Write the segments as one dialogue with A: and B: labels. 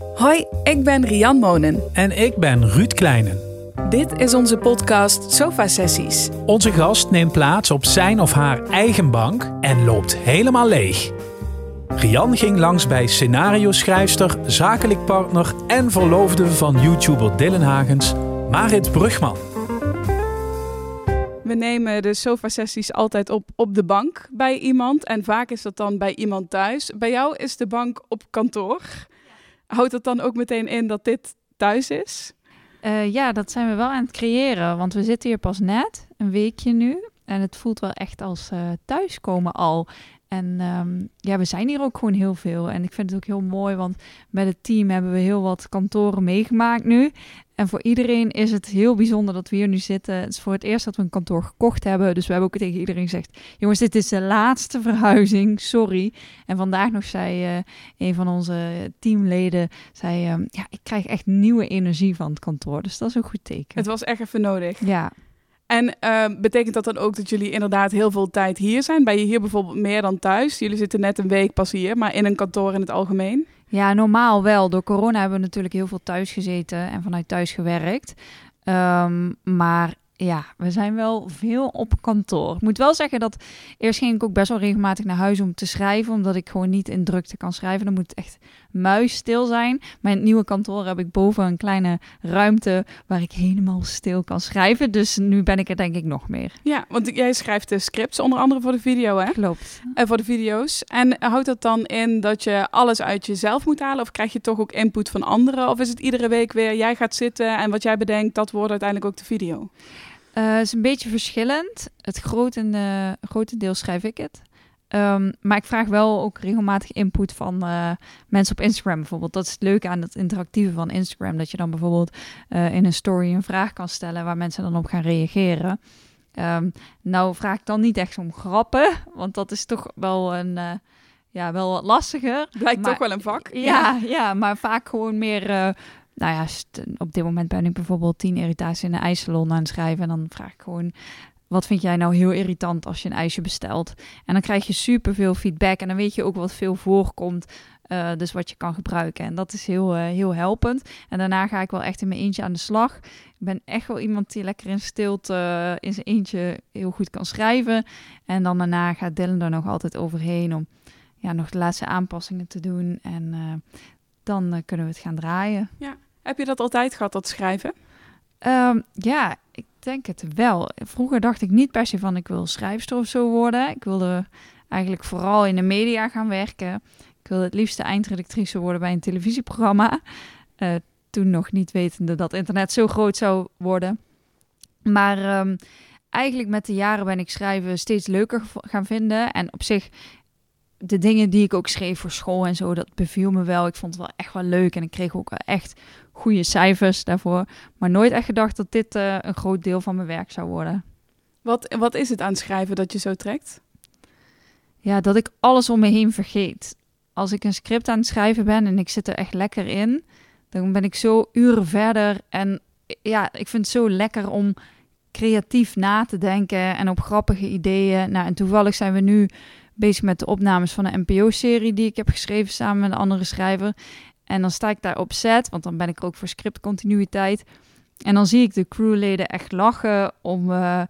A: Hoi, ik ben Rian Monen.
B: En ik ben Ruud Kleinen.
A: Dit is onze podcast Sofa Sessies.
B: Onze gast neemt plaats op zijn of haar eigen bank en loopt helemaal leeg. Rian ging langs bij scenario-schrijfster, zakelijk partner en verloofde van YouTuber Dylan Hagens, Marit Brugman.
A: We nemen de sofa-sessies altijd op op de bank bij iemand. En vaak is dat dan bij iemand thuis. Bij jou is de bank op kantoor. Houdt dat dan ook meteen in dat dit thuis is?
C: Uh, ja, dat zijn we wel aan het creëren. Want we zitten hier pas net, een weekje nu. En het voelt wel echt als uh, thuiskomen al. En um, ja, we zijn hier ook gewoon heel veel. En ik vind het ook heel mooi, want met het team hebben we heel wat kantoren meegemaakt nu. En voor iedereen is het heel bijzonder dat we hier nu zitten. Het is voor het eerst dat we een kantoor gekocht hebben. Dus we hebben ook tegen iedereen gezegd: jongens, dit is de laatste verhuizing. Sorry. En vandaag nog zei uh, een van onze teamleden: zei, uh, Ja, ik krijg echt nieuwe energie van het kantoor. Dus dat is een goed teken.
A: Het was echt even nodig.
C: Ja.
A: En uh, betekent dat dan ook dat jullie inderdaad heel veel tijd hier zijn? Ben je hier bijvoorbeeld meer dan thuis? Jullie zitten net een week pas hier, maar in een kantoor in het algemeen?
C: Ja, normaal wel. Door corona hebben we natuurlijk heel veel thuis gezeten en vanuit thuis gewerkt. Um, maar ja, we zijn wel veel op kantoor. Ik moet wel zeggen dat eerst ging ik ook best wel regelmatig naar huis om te schrijven, omdat ik gewoon niet in drukte kan schrijven. Dan moet echt muisstil zijn. Maar in het nieuwe kantoor heb ik boven een kleine ruimte waar ik helemaal stil kan schrijven. Dus nu ben ik er denk ik nog meer.
A: Ja, want jij schrijft de scripts, onder andere voor de video, hè?
C: Klopt.
A: En voor de video's. En houdt dat dan in dat je alles uit jezelf moet halen? Of krijg je toch ook input van anderen? Of is het iedere week weer, jij gaat zitten en wat jij bedenkt, dat wordt uiteindelijk ook de video?
C: Uh, het is een beetje verschillend. Het grotende, grotendeel schrijf ik het. Um, maar ik vraag wel ook regelmatig input van uh, mensen op Instagram bijvoorbeeld. Dat is het leuke aan het interactieve van Instagram. Dat je dan bijvoorbeeld uh, in een story een vraag kan stellen waar mensen dan op gaan reageren. Um, nou vraag ik dan niet echt om grappen, want dat is toch wel een... Uh, ja, wel wat lastiger.
A: Blijkt maar, toch wel een vak.
C: Ja, ja, ja. maar vaak gewoon meer nou ja, op dit moment ben ik bijvoorbeeld tien irritaties in een ijssalon aan het schrijven. En dan vraag ik gewoon, wat vind jij nou heel irritant als je een ijsje bestelt? En dan krijg je superveel feedback en dan weet je ook wat veel voorkomt. Uh, dus wat je kan gebruiken. En dat is heel, uh, heel helpend. En daarna ga ik wel echt in mijn eentje aan de slag. Ik ben echt wel iemand die lekker in stilte uh, in zijn eentje heel goed kan schrijven. En dan daarna gaat Dylan er nog altijd overheen om ja, nog de laatste aanpassingen te doen. En dan kunnen we het gaan draaien.
A: Ja. Heb je dat altijd gehad, dat schrijven?
C: Um, ja, denk het wel. Vroeger dacht ik niet per se van ik wil schrijfster of zo worden. Ik wilde eigenlijk vooral in de media gaan werken. Ik wilde het liefste eindredactrice worden bij een televisieprogramma. Uh, toen nog niet wetende dat internet zo groot zou worden. Maar um, eigenlijk met de jaren ben ik schrijven steeds leuker gaan vinden. En op zich de dingen die ik ook schreef voor school en zo, dat beviel me wel. Ik vond het wel echt wel leuk en ik kreeg ook echt goede cijfers daarvoor. Maar nooit echt gedacht dat dit uh, een groot deel van mijn werk zou worden.
A: Wat, wat is het aan schrijven dat je zo trekt?
C: Ja, dat ik alles om me heen vergeet. Als ik een script aan het schrijven ben en ik zit er echt lekker in, dan ben ik zo uren verder. En ja, ik vind het zo lekker om creatief na te denken en op grappige ideeën. Nou, en toevallig zijn we nu bezig met de opnames van een NPO-serie die ik heb geschreven samen met een andere schrijver. En dan sta ik daar op set, want dan ben ik ook voor scriptcontinuïteit. En dan zie ik de crewleden echt lachen om, uh,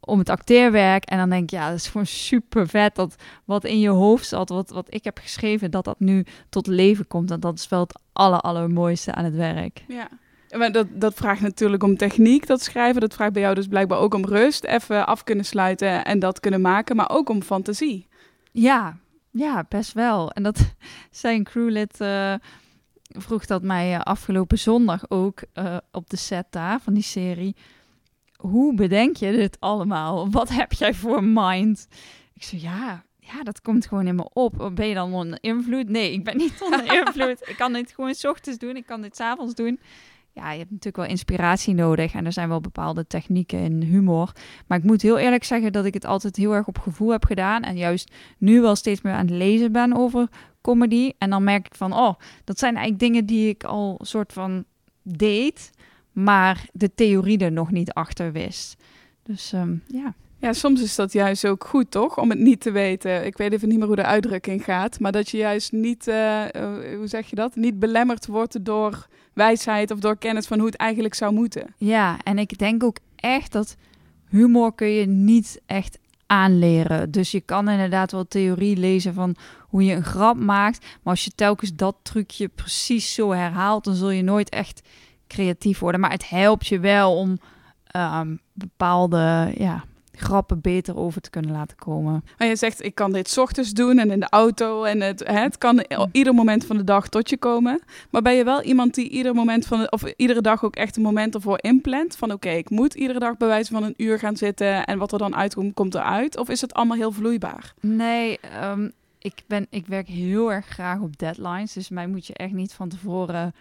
C: om het acteerwerk. En dan denk ik, ja, dat is gewoon super vet dat wat in je hoofd zat, wat, wat ik heb geschreven, dat dat nu tot leven komt. En dat is wel het aller, allermooiste aan het werk.
A: Ja. Maar dat, dat vraagt natuurlijk om techniek, dat schrijven. Dat vraagt bij jou dus blijkbaar ook om rust, even af kunnen sluiten en dat kunnen maken, maar ook om fantasie.
C: Ja, ja, best wel. En dat zijn crewlid uh, vroeg dat mij uh, afgelopen zondag ook uh, op de set daar van die serie. Hoe bedenk je dit allemaal? Wat heb jij voor mind? Ik zei ja, ja, dat komt gewoon in me op. Ben je dan onder invloed? Nee, ik ben niet onder invloed. ik kan dit gewoon s ochtends doen, ik kan dit s avonds doen ja, je hebt natuurlijk wel inspiratie nodig en er zijn wel bepaalde technieken in humor. Maar ik moet heel eerlijk zeggen dat ik het altijd heel erg op gevoel heb gedaan en juist nu wel steeds meer aan het lezen ben over comedy. En dan merk ik van, oh, dat zijn eigenlijk dingen die ik al soort van deed, maar de theorie er nog niet achter wist. Dus um, ja.
A: Ja, soms is dat juist ook goed, toch? Om het niet te weten. Ik weet even niet meer hoe de uitdrukking gaat. Maar dat je juist niet, uh, hoe zeg je dat? Niet belemmerd wordt door wijsheid of door kennis van hoe het eigenlijk zou moeten.
C: Ja, en ik denk ook echt dat humor kun je niet echt aanleren. Dus je kan inderdaad wel theorie lezen van hoe je een grap maakt. Maar als je telkens dat trucje precies zo herhaalt, dan zul je nooit echt creatief worden. Maar het helpt je wel om um, bepaalde ja, grappen beter over te kunnen laten komen.
A: Maar je zegt, ik kan dit ochtends doen en in de auto en het, het kan ieder moment van de dag tot je komen. Maar ben je wel iemand die ieder moment van de, of iedere dag ook echt een moment ervoor inplant? Van oké, ik moet iedere dag bij wijze van een uur gaan zitten en wat er dan uitkomt, komt eruit? Of is het allemaal heel vloeibaar?
C: Nee, ehm, ik, ben, ik werk heel erg graag op deadlines. Dus mij moet je echt niet van tevoren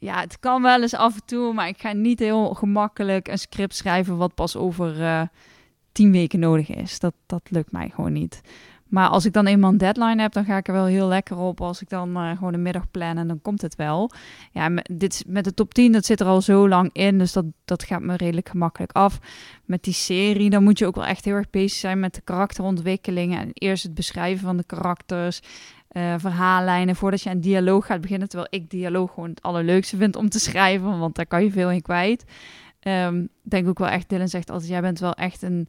C: ja, het kan wel eens af en toe, maar ik ga niet heel gemakkelijk een script schrijven wat pas over uh, tien weken nodig is. Dat, dat lukt mij gewoon niet. Maar als ik dan eenmaal een deadline heb, dan ga ik er wel heel lekker op. Als ik dan uh, gewoon een middag plan en dan komt het wel. Ja, met, dit, met de top 10, dat zit er al zo lang in. Dus dat, dat gaat me redelijk gemakkelijk af. Met die serie, dan moet je ook wel echt heel erg bezig zijn met de karakterontwikkelingen. En eerst het beschrijven van de karakters. Uh, verhaallijnen voordat je een dialoog gaat beginnen. Terwijl ik dialoog gewoon het allerleukste vind om te schrijven, want daar kan je veel in kwijt. Um, denk ook wel echt, Dylan zegt altijd, jij bent wel echt een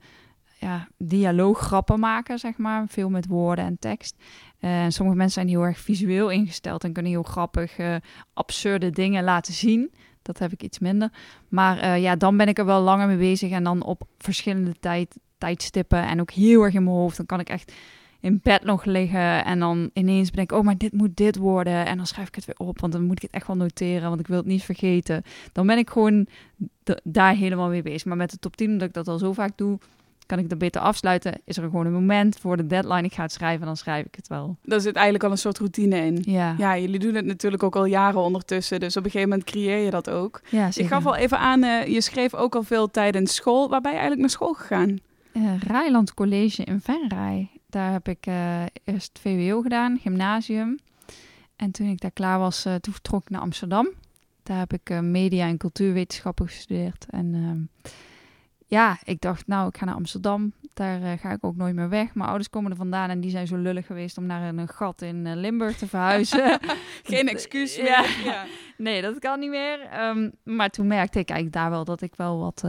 C: ja, dialooggrappen maken, zeg maar. Veel met woorden en tekst. Uh, sommige mensen zijn heel erg visueel ingesteld en kunnen heel grappig, uh, absurde dingen laten zien. Dat heb ik iets minder. Maar uh, ja, dan ben ik er wel langer mee bezig en dan op verschillende tijd, tijdstippen en ook heel erg in mijn hoofd. Dan kan ik echt in bed nog liggen en dan ineens bedenk oh, maar dit moet dit worden. En dan schrijf ik het weer op, want dan moet ik het echt wel noteren, want ik wil het niet vergeten. Dan ben ik gewoon daar helemaal mee bezig. Maar met de top 10, omdat ik dat al zo vaak doe, kan ik dat beter afsluiten. Is er gewoon een moment voor de deadline, ik ga het schrijven, dan schrijf ik het wel.
A: Daar zit eigenlijk al een soort routine in.
C: Ja.
A: Ja, jullie doen het natuurlijk ook al jaren ondertussen, dus op een gegeven moment creëer je dat ook.
C: Ja,
A: Ik gaf al even aan, uh, je schreef ook al veel tijdens school. Waar ben je eigenlijk naar school gegaan?
C: Uh, Rijland College in Venray. Daar heb ik uh, eerst VWO gedaan, gymnasium. En toen ik daar klaar was, uh, toen vertrok ik naar Amsterdam. Daar heb ik uh, media en cultuurwetenschappen gestudeerd. En ehm, ja, ik dacht, nou, ik ga naar Amsterdam. Daar ga ik ook nooit meer weg. Mijn ouders komen er vandaan en die zijn zo lullig geweest om naar een gat in Limburg te verhuizen.
A: Geen excuus meer. Ja.
C: ja. Nee, dat kan niet meer. Um, maar toen merkte ik eigenlijk daar wel dat ik wel wat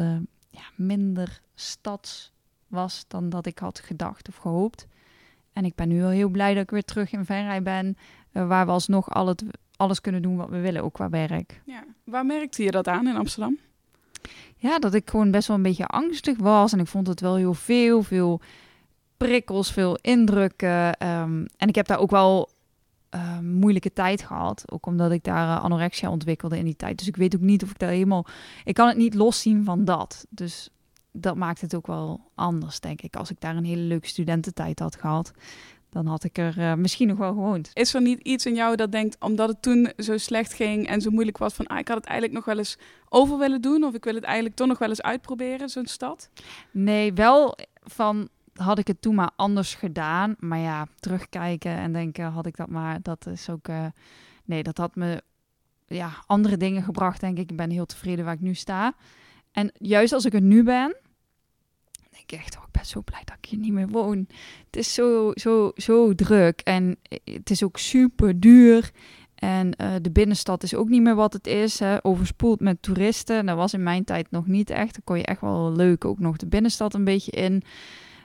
C: ja, minder stads was dan dat ik had gedacht of gehoopt. En ik ben nu wel heel blij dat ik weer terug in Venray ben, uh, waar we alsnog al het, alles kunnen doen wat we willen, ook qua werk.
A: Ja. Waar merkte je dat aan in Amsterdam?
C: Ja, dat ik gewoon best wel een beetje angstig was en ik vond het wel heel veel, veel prikkels, veel indrukken. Um, en ik heb daar ook wel uh, moeilijke tijd gehad. Ook omdat ik daar uh, anorexia ontwikkelde in die tijd. Dus ik weet ook niet of ik daar helemaal... Ik kan het niet loszien van dat. Dus dat maakt het ook wel anders, denk ik. Als ik daar een hele leuke studententijd had gehad, dan had ik er uh, misschien nog wel gewoond.
A: Is er niet iets in jou dat denkt, omdat het toen zo slecht ging en zo moeilijk was, van ah, ik had het eigenlijk nog wel eens over willen doen, of ik wil het eigenlijk toch nog wel eens uitproberen, zo'n stad?
C: Nee, wel van had ik het toen maar anders gedaan. Maar ja, terugkijken en denken, had ik dat maar, dat is ook. Uh, nee, dat had me ja, andere dingen gebracht, denk ik. Ik ben heel tevreden waar ik nu sta. En juist als ik er nu ben, ik echt, oh, ik ben zo blij dat ik hier niet meer woon. Het is zo, zo, zo druk en het is ook super duur. En uh, de binnenstad is ook niet meer wat het is. Hè. Overspoeld met toeristen. Dat was in mijn tijd nog niet echt. Dan kon je echt wel leuk ook nog de binnenstad een beetje in.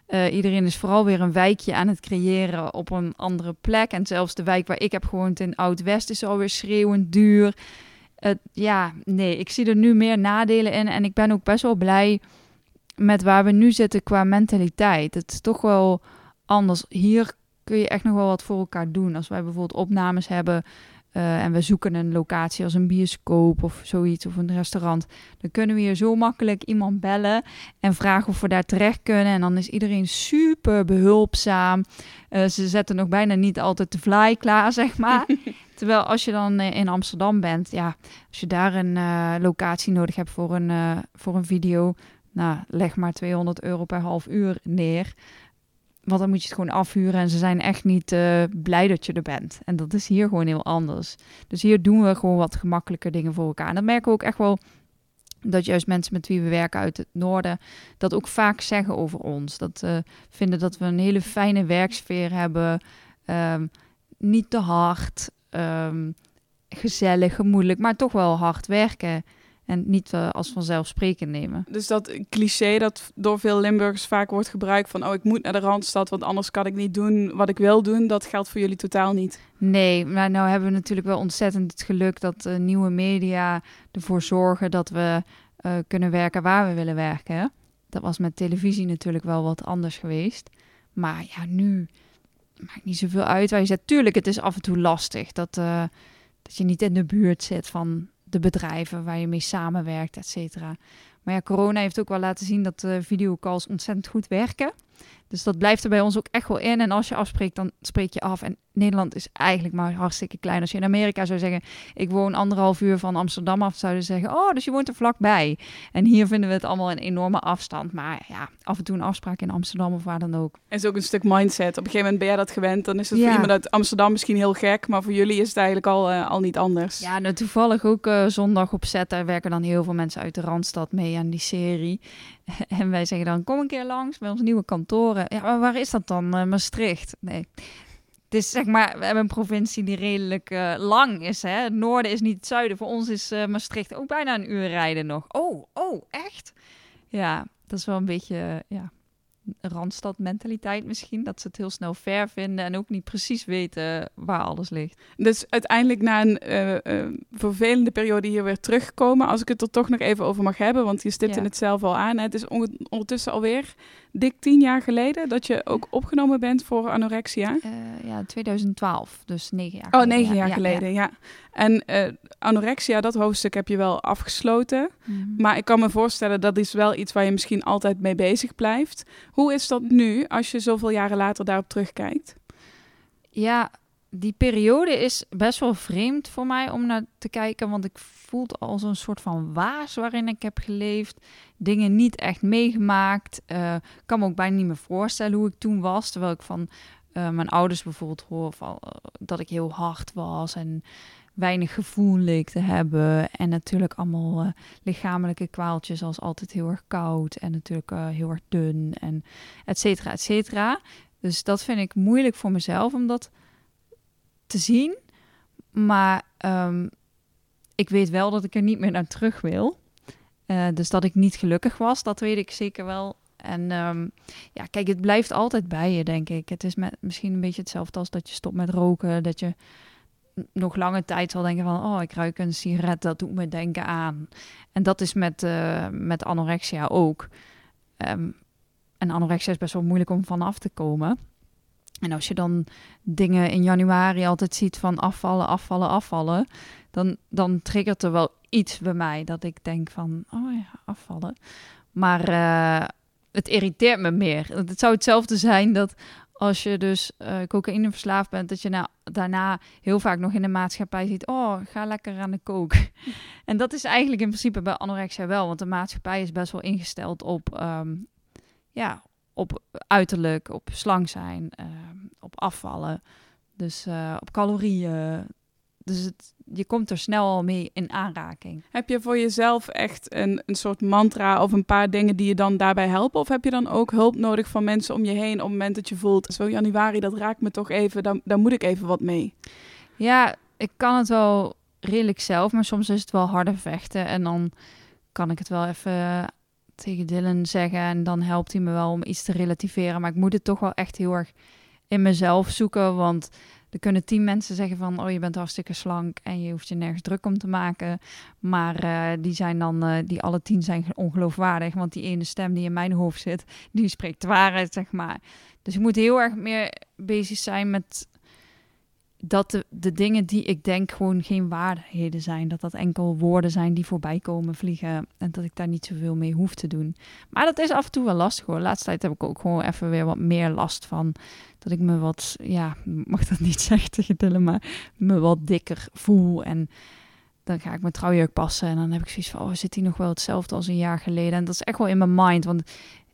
C: Uh, iedereen is vooral weer een wijkje aan het creëren op een andere plek. En zelfs de wijk waar ik heb gewoond in Oud-West is alweer schreeuwend duur. Ja, nee, ik zie er nu meer nadelen in. En ik ben ook best wel blij met waar we nu zitten qua mentaliteit. Het is toch wel anders. Hier kun je echt nog wel wat voor elkaar doen. Als wij bijvoorbeeld opnames hebben uh, en we zoeken een locatie als een bioscoop of zoiets of een restaurant, dan kunnen we hier zo makkelijk iemand bellen en vragen of we daar terecht kunnen. En dan is iedereen super behulpzaam. Uh, ze zetten nog bijna niet altijd de fly klaar, zeg maar. Terwijl als je dan uh, in Amsterdam bent, ja, als je daar een locatie nodig hebt voor een, voor een video, nou, leg maar 200 euro per half uur neer. Want dan moet je het gewoon afhuren en ze zijn echt niet uh, blij dat je er bent. En dat is hier gewoon heel anders. Dus hier doen we gewoon wat gemakkelijker dingen voor elkaar. En dat merken we ook echt wel dat juist mensen met wie we werken uit het noorden dat ook vaak zeggen over ons. Dat uh, vinden dat we een hele fijne werksfeer hebben, um, niet te hard, um, gezellig, gemoedelijk, maar toch wel hard werken. En niet uh, als vanzelfsprekend nemen.
A: Dus dat cliché dat door veel Limburgers vaak wordt gebruikt van... oh, ik moet naar de Randstad, want anders kan ik niet doen wat ik wil doen... dat geldt voor jullie totaal niet?
C: Nee, maar nou hebben we natuurlijk wel ontzettend het geluk... dat uh, nieuwe media ervoor zorgen dat we uh, kunnen werken waar we willen werken. Dat was met televisie natuurlijk wel wat anders geweest. Maar ja, nu maakt niet zoveel uit waar je zet. Tuurlijk, het is af en toe lastig dat, dat je niet in de buurt zit van de bedrijven waar je mee samenwerkt, et cetera. Maar ja, corona heeft ook wel laten zien dat videocalls ontzettend goed werken. Dus dat blijft er bij ons ook echt wel in. En als je afspreekt, dan spreek je af. En Nederland is eigenlijk maar hartstikke klein. Als je in Amerika zou zeggen, ik woon anderhalf uur van Amsterdam af, zouden ze zeggen, oh, dus je woont er vlakbij. En hier vinden we het allemaal een enorme afstand. Maar ja, af en toe een afspraak in Amsterdam of waar dan ook.
A: En is ook een stuk mindset. Op een gegeven moment ben je dat gewend. Dan is het voor iemand uit Amsterdam misschien heel gek, maar voor jullie is het eigenlijk al, uh, al niet anders.
C: Ja, nou, toevallig ook uh, zondag op set. Daar werken dan heel veel mensen uit de Randstad mee aan die serie. En wij zeggen dan, kom een keer langs bij ons nieuwe Ja, maar waar is dat dan? Uh, Maastricht? Nee. Het is zeg maar, we hebben een provincie die redelijk uh, lang is. Hè? Het noorden is niet het zuiden. Voor ons is uh, Maastricht ook bijna een uur rijden nog. Oh, oh, echt? Ja, dat is wel een beetje, ja, Randstad-mentaliteit misschien. Dat ze het heel snel ver vinden en ook niet precies weten waar alles ligt.
A: Dus uiteindelijk na een uh, uh, vervelende periode hier weer terugkomen. Als ik het er toch nog even over mag hebben, want je stipte ja. het zelf al aan. Het is ondertussen alweer dik tien jaar geleden dat je ook opgenomen bent voor anorexia.
C: Uh, ja, 2012, dus negen jaar
A: Oh, negen jaar ja, geleden, ja. En uh, anorexia, dat hoofdstuk heb je wel afgesloten. -hmm. Maar ik kan me voorstellen, dat is wel iets waar je misschien altijd mee bezig blijft. Hoe is dat nu, als je zoveel jaren later daarop terugkijkt?
C: Ja, die periode is best wel vreemd voor mij om naar te kijken. Want ik voel als een soort van waas waarin ik heb geleefd. Dingen niet echt meegemaakt. Ik uh, kan me ook bijna niet meer voorstellen hoe ik toen was. Terwijl ik van uh, mijn ouders bijvoorbeeld hoor van, uh, dat ik heel hard was. En weinig gevoel leek te hebben. En natuurlijk allemaal lichamelijke kwaaltjes als altijd heel erg koud. En natuurlijk heel erg dun en et cetera, et cetera. Dus dat vind ik moeilijk voor mezelf om dat te zien. Maar um, ik weet wel dat ik er niet meer naar terug wil. Uh, dus dat ik niet gelukkig was, dat weet ik zeker wel. En um, ja, kijk, het blijft altijd bij je, denk ik. Het is met, misschien een beetje hetzelfde als dat je stopt met roken. Dat je nog lange tijd zal denken van... oh, ik ruik een sigaret, dat doet me denken aan. En dat is met, uh, met anorexia ook. Um, en anorexia is best wel moeilijk om vanaf te komen. En als je dan dingen in januari altijd ziet van afvallen, afvallen, afvallen... dan, dan triggert er wel iets bij mij dat ik denk van... oh ja, afvallen. Maar uh, het irriteert me meer. Het zou hetzelfde zijn dat als je dus uh, cocaïne verslaafd bent, dat je nou, daarna heel vaak nog in de maatschappij ziet: oh, ga lekker aan de kook. en dat is eigenlijk in principe bij anorexia wel, want de maatschappij is best wel ingesteld op, um, ja, op uiterlijk, op slank zijn, uh, op afvallen, dus uh, op calorieën. Dus het, je komt er snel al mee in aanraking.
A: Heb je voor jezelf echt een, een soort mantra of een paar dingen die je dan daarbij helpen? Of heb je dan ook hulp nodig van mensen om je heen op het moment dat je voelt, zo januari, dat raakt me toch even, dan, daar moet ik even wat mee?
C: Ja, ik kan het wel redelijk zelf, maar soms is het wel harder vechten. En dan kan ik het wel even tegen Dylan zeggen en dan helpt hij me wel om iets te relativeren. Maar ik moet het toch wel echt heel erg in mezelf zoeken, want er kunnen tien mensen zeggen van, oh je bent hartstikke slank en je hoeft je nergens druk om te maken. Maar uh, die zijn dan, uh, die alle tien zijn ongeloofwaardig, want die ene stem die in mijn hoofd zit, die spreekt de waarheid, zeg maar. Dus ik moet heel erg meer bezig zijn met dat de, dingen die ik denk gewoon geen waarheden zijn. Dat dat enkel woorden zijn die voorbij komen vliegen. En dat ik daar niet zoveel mee hoef te doen. Maar dat is af en toe wel lastig hoor. Laatste tijd heb ik ook gewoon even weer wat meer last van. Dat ik me wat, ja, mag dat niet zeggen tegen Dylan, maar me wat dikker voel. En dan ga ik mijn trouwjurk passen. En dan heb ik zoiets van, oh, zit hij nog wel hetzelfde als een jaar geleden? En dat is echt wel in mijn mind. Want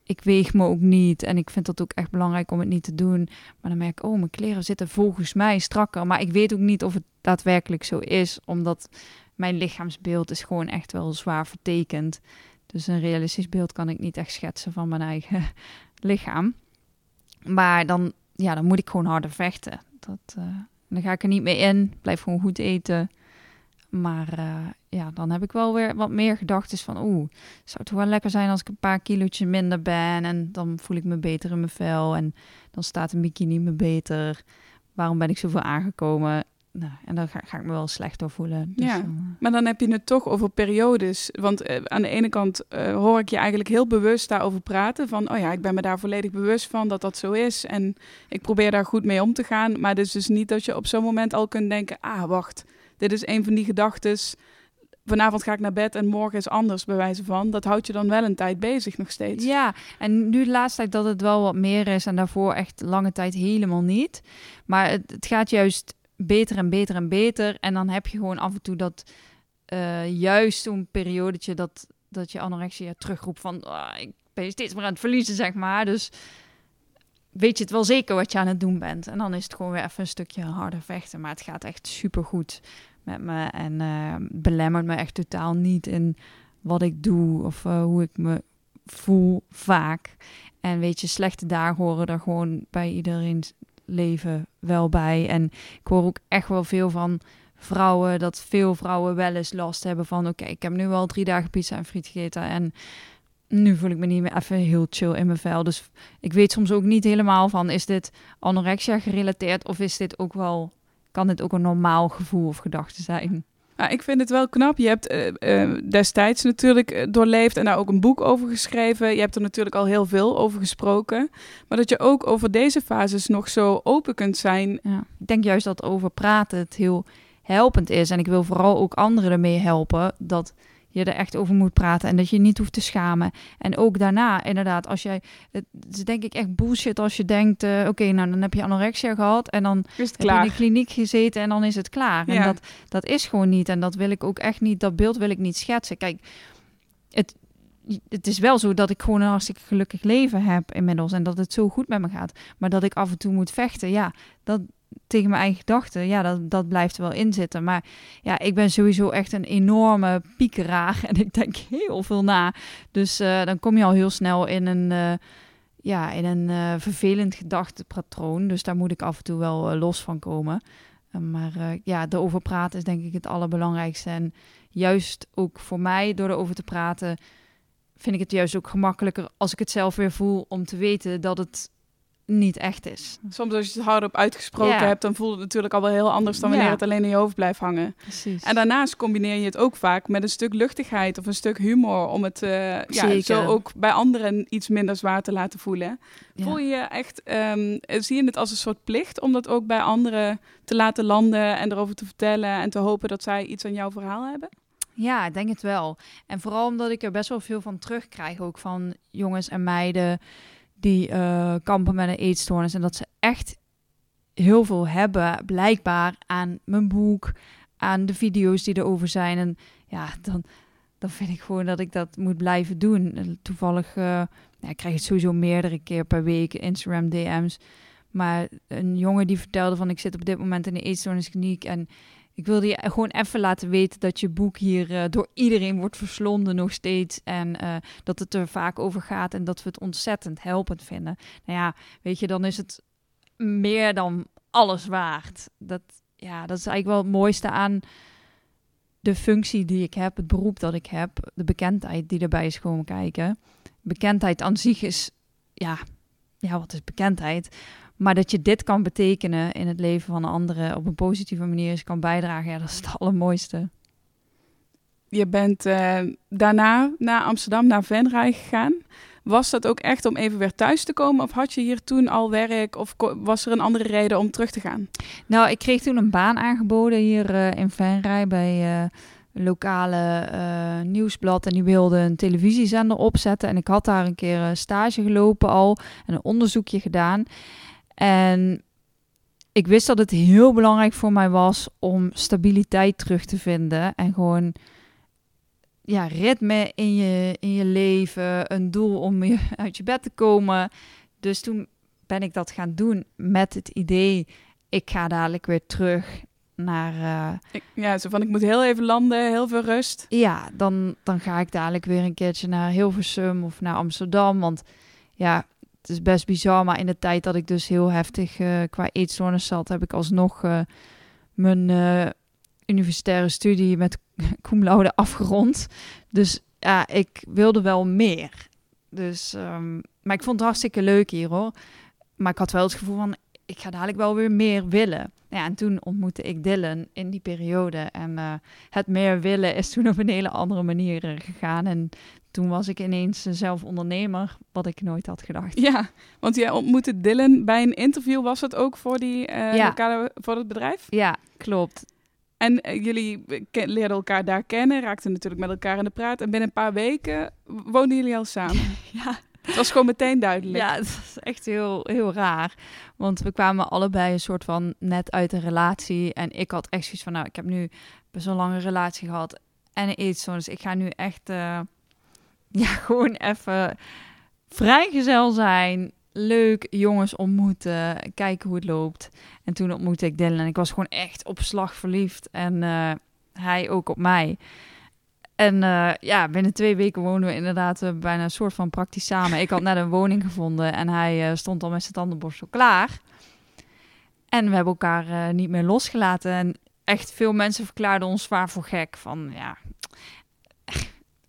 C: ik weeg me ook niet. En ik vind dat ook echt belangrijk om het niet te doen. Maar dan merk ik, oh, mijn kleren zitten volgens mij strakker. Maar ik weet ook niet of het daadwerkelijk zo is. Omdat mijn lichaamsbeeld is gewoon echt wel zwaar vertekend. Dus een realistisch beeld kan ik niet echt schetsen van mijn eigen lichaam. Maar dan, ja, dan moet ik gewoon harder vechten. Dat, uh, dan ga ik er niet mee in. Blijf gewoon goed eten. Maar uh, ja, dan heb ik wel weer wat meer gedachten van... oeh, zou het wel lekker zijn als ik een paar kilootjes minder ben... en dan voel ik me beter in mijn vel en dan staat een bikini me beter. Waarom ben ik zoveel aangekomen? Nou, en dan ga, ga, ik me wel slecht door voelen.
A: Dus, ja, uh... maar dan heb je het toch over periodes. Want uh, aan de ene kant uh, hoor ik je eigenlijk heel bewust daarover praten. Van, oh ja, ik ben me daar volledig bewust van dat dat zo is. En ik probeer daar goed mee om te gaan. Maar het is dus niet dat je op zo'n moment al kunt denken... ah, wacht, dit is een van die gedachtes. Vanavond ga ik naar bed en morgen is anders, bij wijze van. Dat houdt je dan wel een tijd bezig nog steeds.
C: Ja, en nu de laatste tijd dat het wel wat meer is... en daarvoor echt lange tijd helemaal niet. Maar het, gaat juist beter en beter en beter. En dan heb je gewoon af en toe dat uh, juist zo'n periodetje dat, dat je anorexia terugroept van oh, ik ben steeds meer aan het verliezen, zeg maar. Dus weet je het wel zeker wat je aan het doen bent. En dan is het gewoon weer even een stukje harder vechten. Maar het gaat echt super goed met me en uh, belemmert me echt totaal niet in wat ik doe of uh, hoe ik me voel vaak. En weet je, slechte dagen horen er gewoon bij iedereen leven wel bij. En ik hoor ook echt wel veel van vrouwen, dat veel vrouwen wel eens last hebben van... oké, ik heb nu wel drie dagen pizza en friet gegeten en nu voel ik me niet meer even heel chill in mijn vel. Dus ik weet soms ook niet helemaal van, is dit anorexia gerelateerd of is dit ook wel... kan dit ook een normaal gevoel of gedachte zijn?
A: Nou, ik vind het wel knap. Je hebt uh, uh, destijds natuurlijk doorleefd en daar ook een boek over geschreven. Je hebt er natuurlijk al heel veel over gesproken. Maar dat je ook over deze fases nog zo open kunt zijn.
C: Ja. Ik denk juist dat over praten het heel helpend is. En ik wil vooral ook anderen ermee helpen dat je er echt over moet praten en dat je niet hoeft te schamen. En ook daarna, inderdaad, als jij, het is denk ik echt bullshit als je denkt, uh, oké, nou dan heb je anorexia gehad en dan
A: is het
C: heb
A: klaar.
C: je in de kliniek gezeten en dan is het klaar.
A: Ja.
C: En dat, dat is gewoon niet en dat wil ik ook echt niet, dat beeld wil ik niet schetsen. Kijk, het, het is wel zo dat ik gewoon een hartstikke gelukkig leven heb inmiddels en dat het zo goed met me gaat. Maar dat ik af en toe moet vechten, ja, dat tegen mijn eigen gedachten, ja, dat, dat blijft er wel in zitten. Maar ja, ik ben sowieso echt een enorme piekeraar en ik denk heel veel na. Dus uh, dan kom je al heel snel in een, uh, ja, in een uh, vervelend gedachtepatroon. Dus daar moet ik af en toe wel los van komen. maar ja, erover praten is denk ik het allerbelangrijkste. En juist ook voor mij, door erover te praten, vind ik het juist ook gemakkelijker als ik het zelf weer voel om te weten dat het niet echt is.
A: Soms als je het hardop uitgesproken
C: Ja.
A: hebt, dan voelt het natuurlijk al wel heel anders dan wanneer
C: Ja.
A: het alleen in je hoofd blijft hangen.
C: Precies.
A: En daarnaast combineer je het ook vaak met een stuk luchtigheid of een stuk humor om het eh, ja, zo ook bij anderen iets minder zwaar te laten voelen.
C: Ja.
A: Voel je je echt, ehm, zie je het als een soort plicht om dat ook bij anderen te laten landen en erover te vertellen en te hopen dat zij iets aan jouw verhaal hebben?
C: Ja, ik denk het wel. En vooral omdat ik er best wel veel van terugkrijg, ook van jongens en meiden die eh, kampen met een eetstoornis. En dat ze echt heel veel hebben, blijkbaar, aan mijn boek, aan de video's die erover zijn. En ja, dan, dan vind ik gewoon dat ik dat moet blijven doen. En Toevallig, ja, ik krijg het sowieso meerdere keer per week, Instagram DM's. Maar een jongen die vertelde van, ik zit op dit moment in de eetstoorniskliniek en ik wilde je gewoon even laten weten dat je boek hier eh, door iedereen wordt verslonden nog steeds. En eh, dat het er vaak over gaat en dat we het ontzettend helpend vinden. Nou ja, weet je, dan is het meer dan alles waard. Dat, ja, dat is eigenlijk wel het mooiste aan de functie die ik heb, het beroep dat ik heb, de bekendheid die erbij is komen kijken. Bekendheid aan zich is, ja, ja, wat is bekendheid? Maar dat je dit kan betekenen in het leven van anderen op een positieve manier is kan bijdragen, ja, dat is het allermooiste.
A: Je bent eh, daarna naar Amsterdam, naar Venray gegaan. Was dat ook echt om even weer thuis te komen? Of had je hier toen al werk? Of was er een andere reden om terug te gaan?
C: Nou, ik kreeg toen een baan aangeboden hier eh, in Venray bij een lokale eh, nieuwsblad. En die wilde een televisiezender opzetten. En ik had daar een keer een stage gelopen al en een onderzoekje gedaan. En ik wist dat het heel belangrijk voor mij was om stabiliteit terug te vinden. En gewoon ja, ritme in je, in je leven, een doel om je uit je bed te komen. Dus toen ben ik dat gaan doen met het idee, ik ga dadelijk weer terug naar... eh,
A: Ik- ja, zo van ik moet heel even landen, heel veel rust.
C: ja, dan, dan ga ik dadelijk weer een keertje naar Hilversum of naar Amsterdam. Want ja, het is best bizar. Maar in de tijd dat ik dus heel heftig eh, qua eetstoornis zat, heb ik alsnog eh, mijn eh, universitaire studie met cum afgerond. Dus ja, ik wilde wel meer. Dus, ehm, maar ik vond het hartstikke leuk hier hoor. Maar ik had wel het gevoel van, ik ga dadelijk wel weer meer willen. Ja, en toen ontmoette ik Dylan in die periode. En het meer willen is toen op een hele andere manier gegaan. En toen was ik ineens eh, zelf ondernemer, wat ik nooit had gedacht.
A: Ja, want jij ontmoette Dylan bij een interview, was het ook voor, die, eh,
C: Ja.
A: lokale, voor het bedrijf?
C: Ja, klopt.
A: En eh, jullie leerden elkaar daar kennen, raakten natuurlijk met elkaar in de praat. En binnen een paar weken woonden jullie al samen.
C: Ja,
A: Het was gewoon meteen duidelijk.
C: ja het is echt heel, heel raar. Want we kwamen allebei een soort van net uit een relatie. En ik had echt zoiets van, nou, ik heb nu best wel lange relatie gehad. En een eetstoornis. Dus ik ga nu echt, ja, gewoon even vrijgezel zijn. Leuk jongens ontmoeten. Kijken hoe het loopt. En toen ontmoette ik Dylan. En ik was gewoon echt op slag verliefd. En eh, hij ook op mij. En eh, ja, binnen twee weken woonden we inderdaad eh, bijna een soort van praktisch samen. Ik had net een woning gevonden en hij stond al met zijn tandenborstel klaar. En we hebben elkaar niet meer losgelaten. En echt veel mensen verklaarden ons zwaar voor gek. Van ja,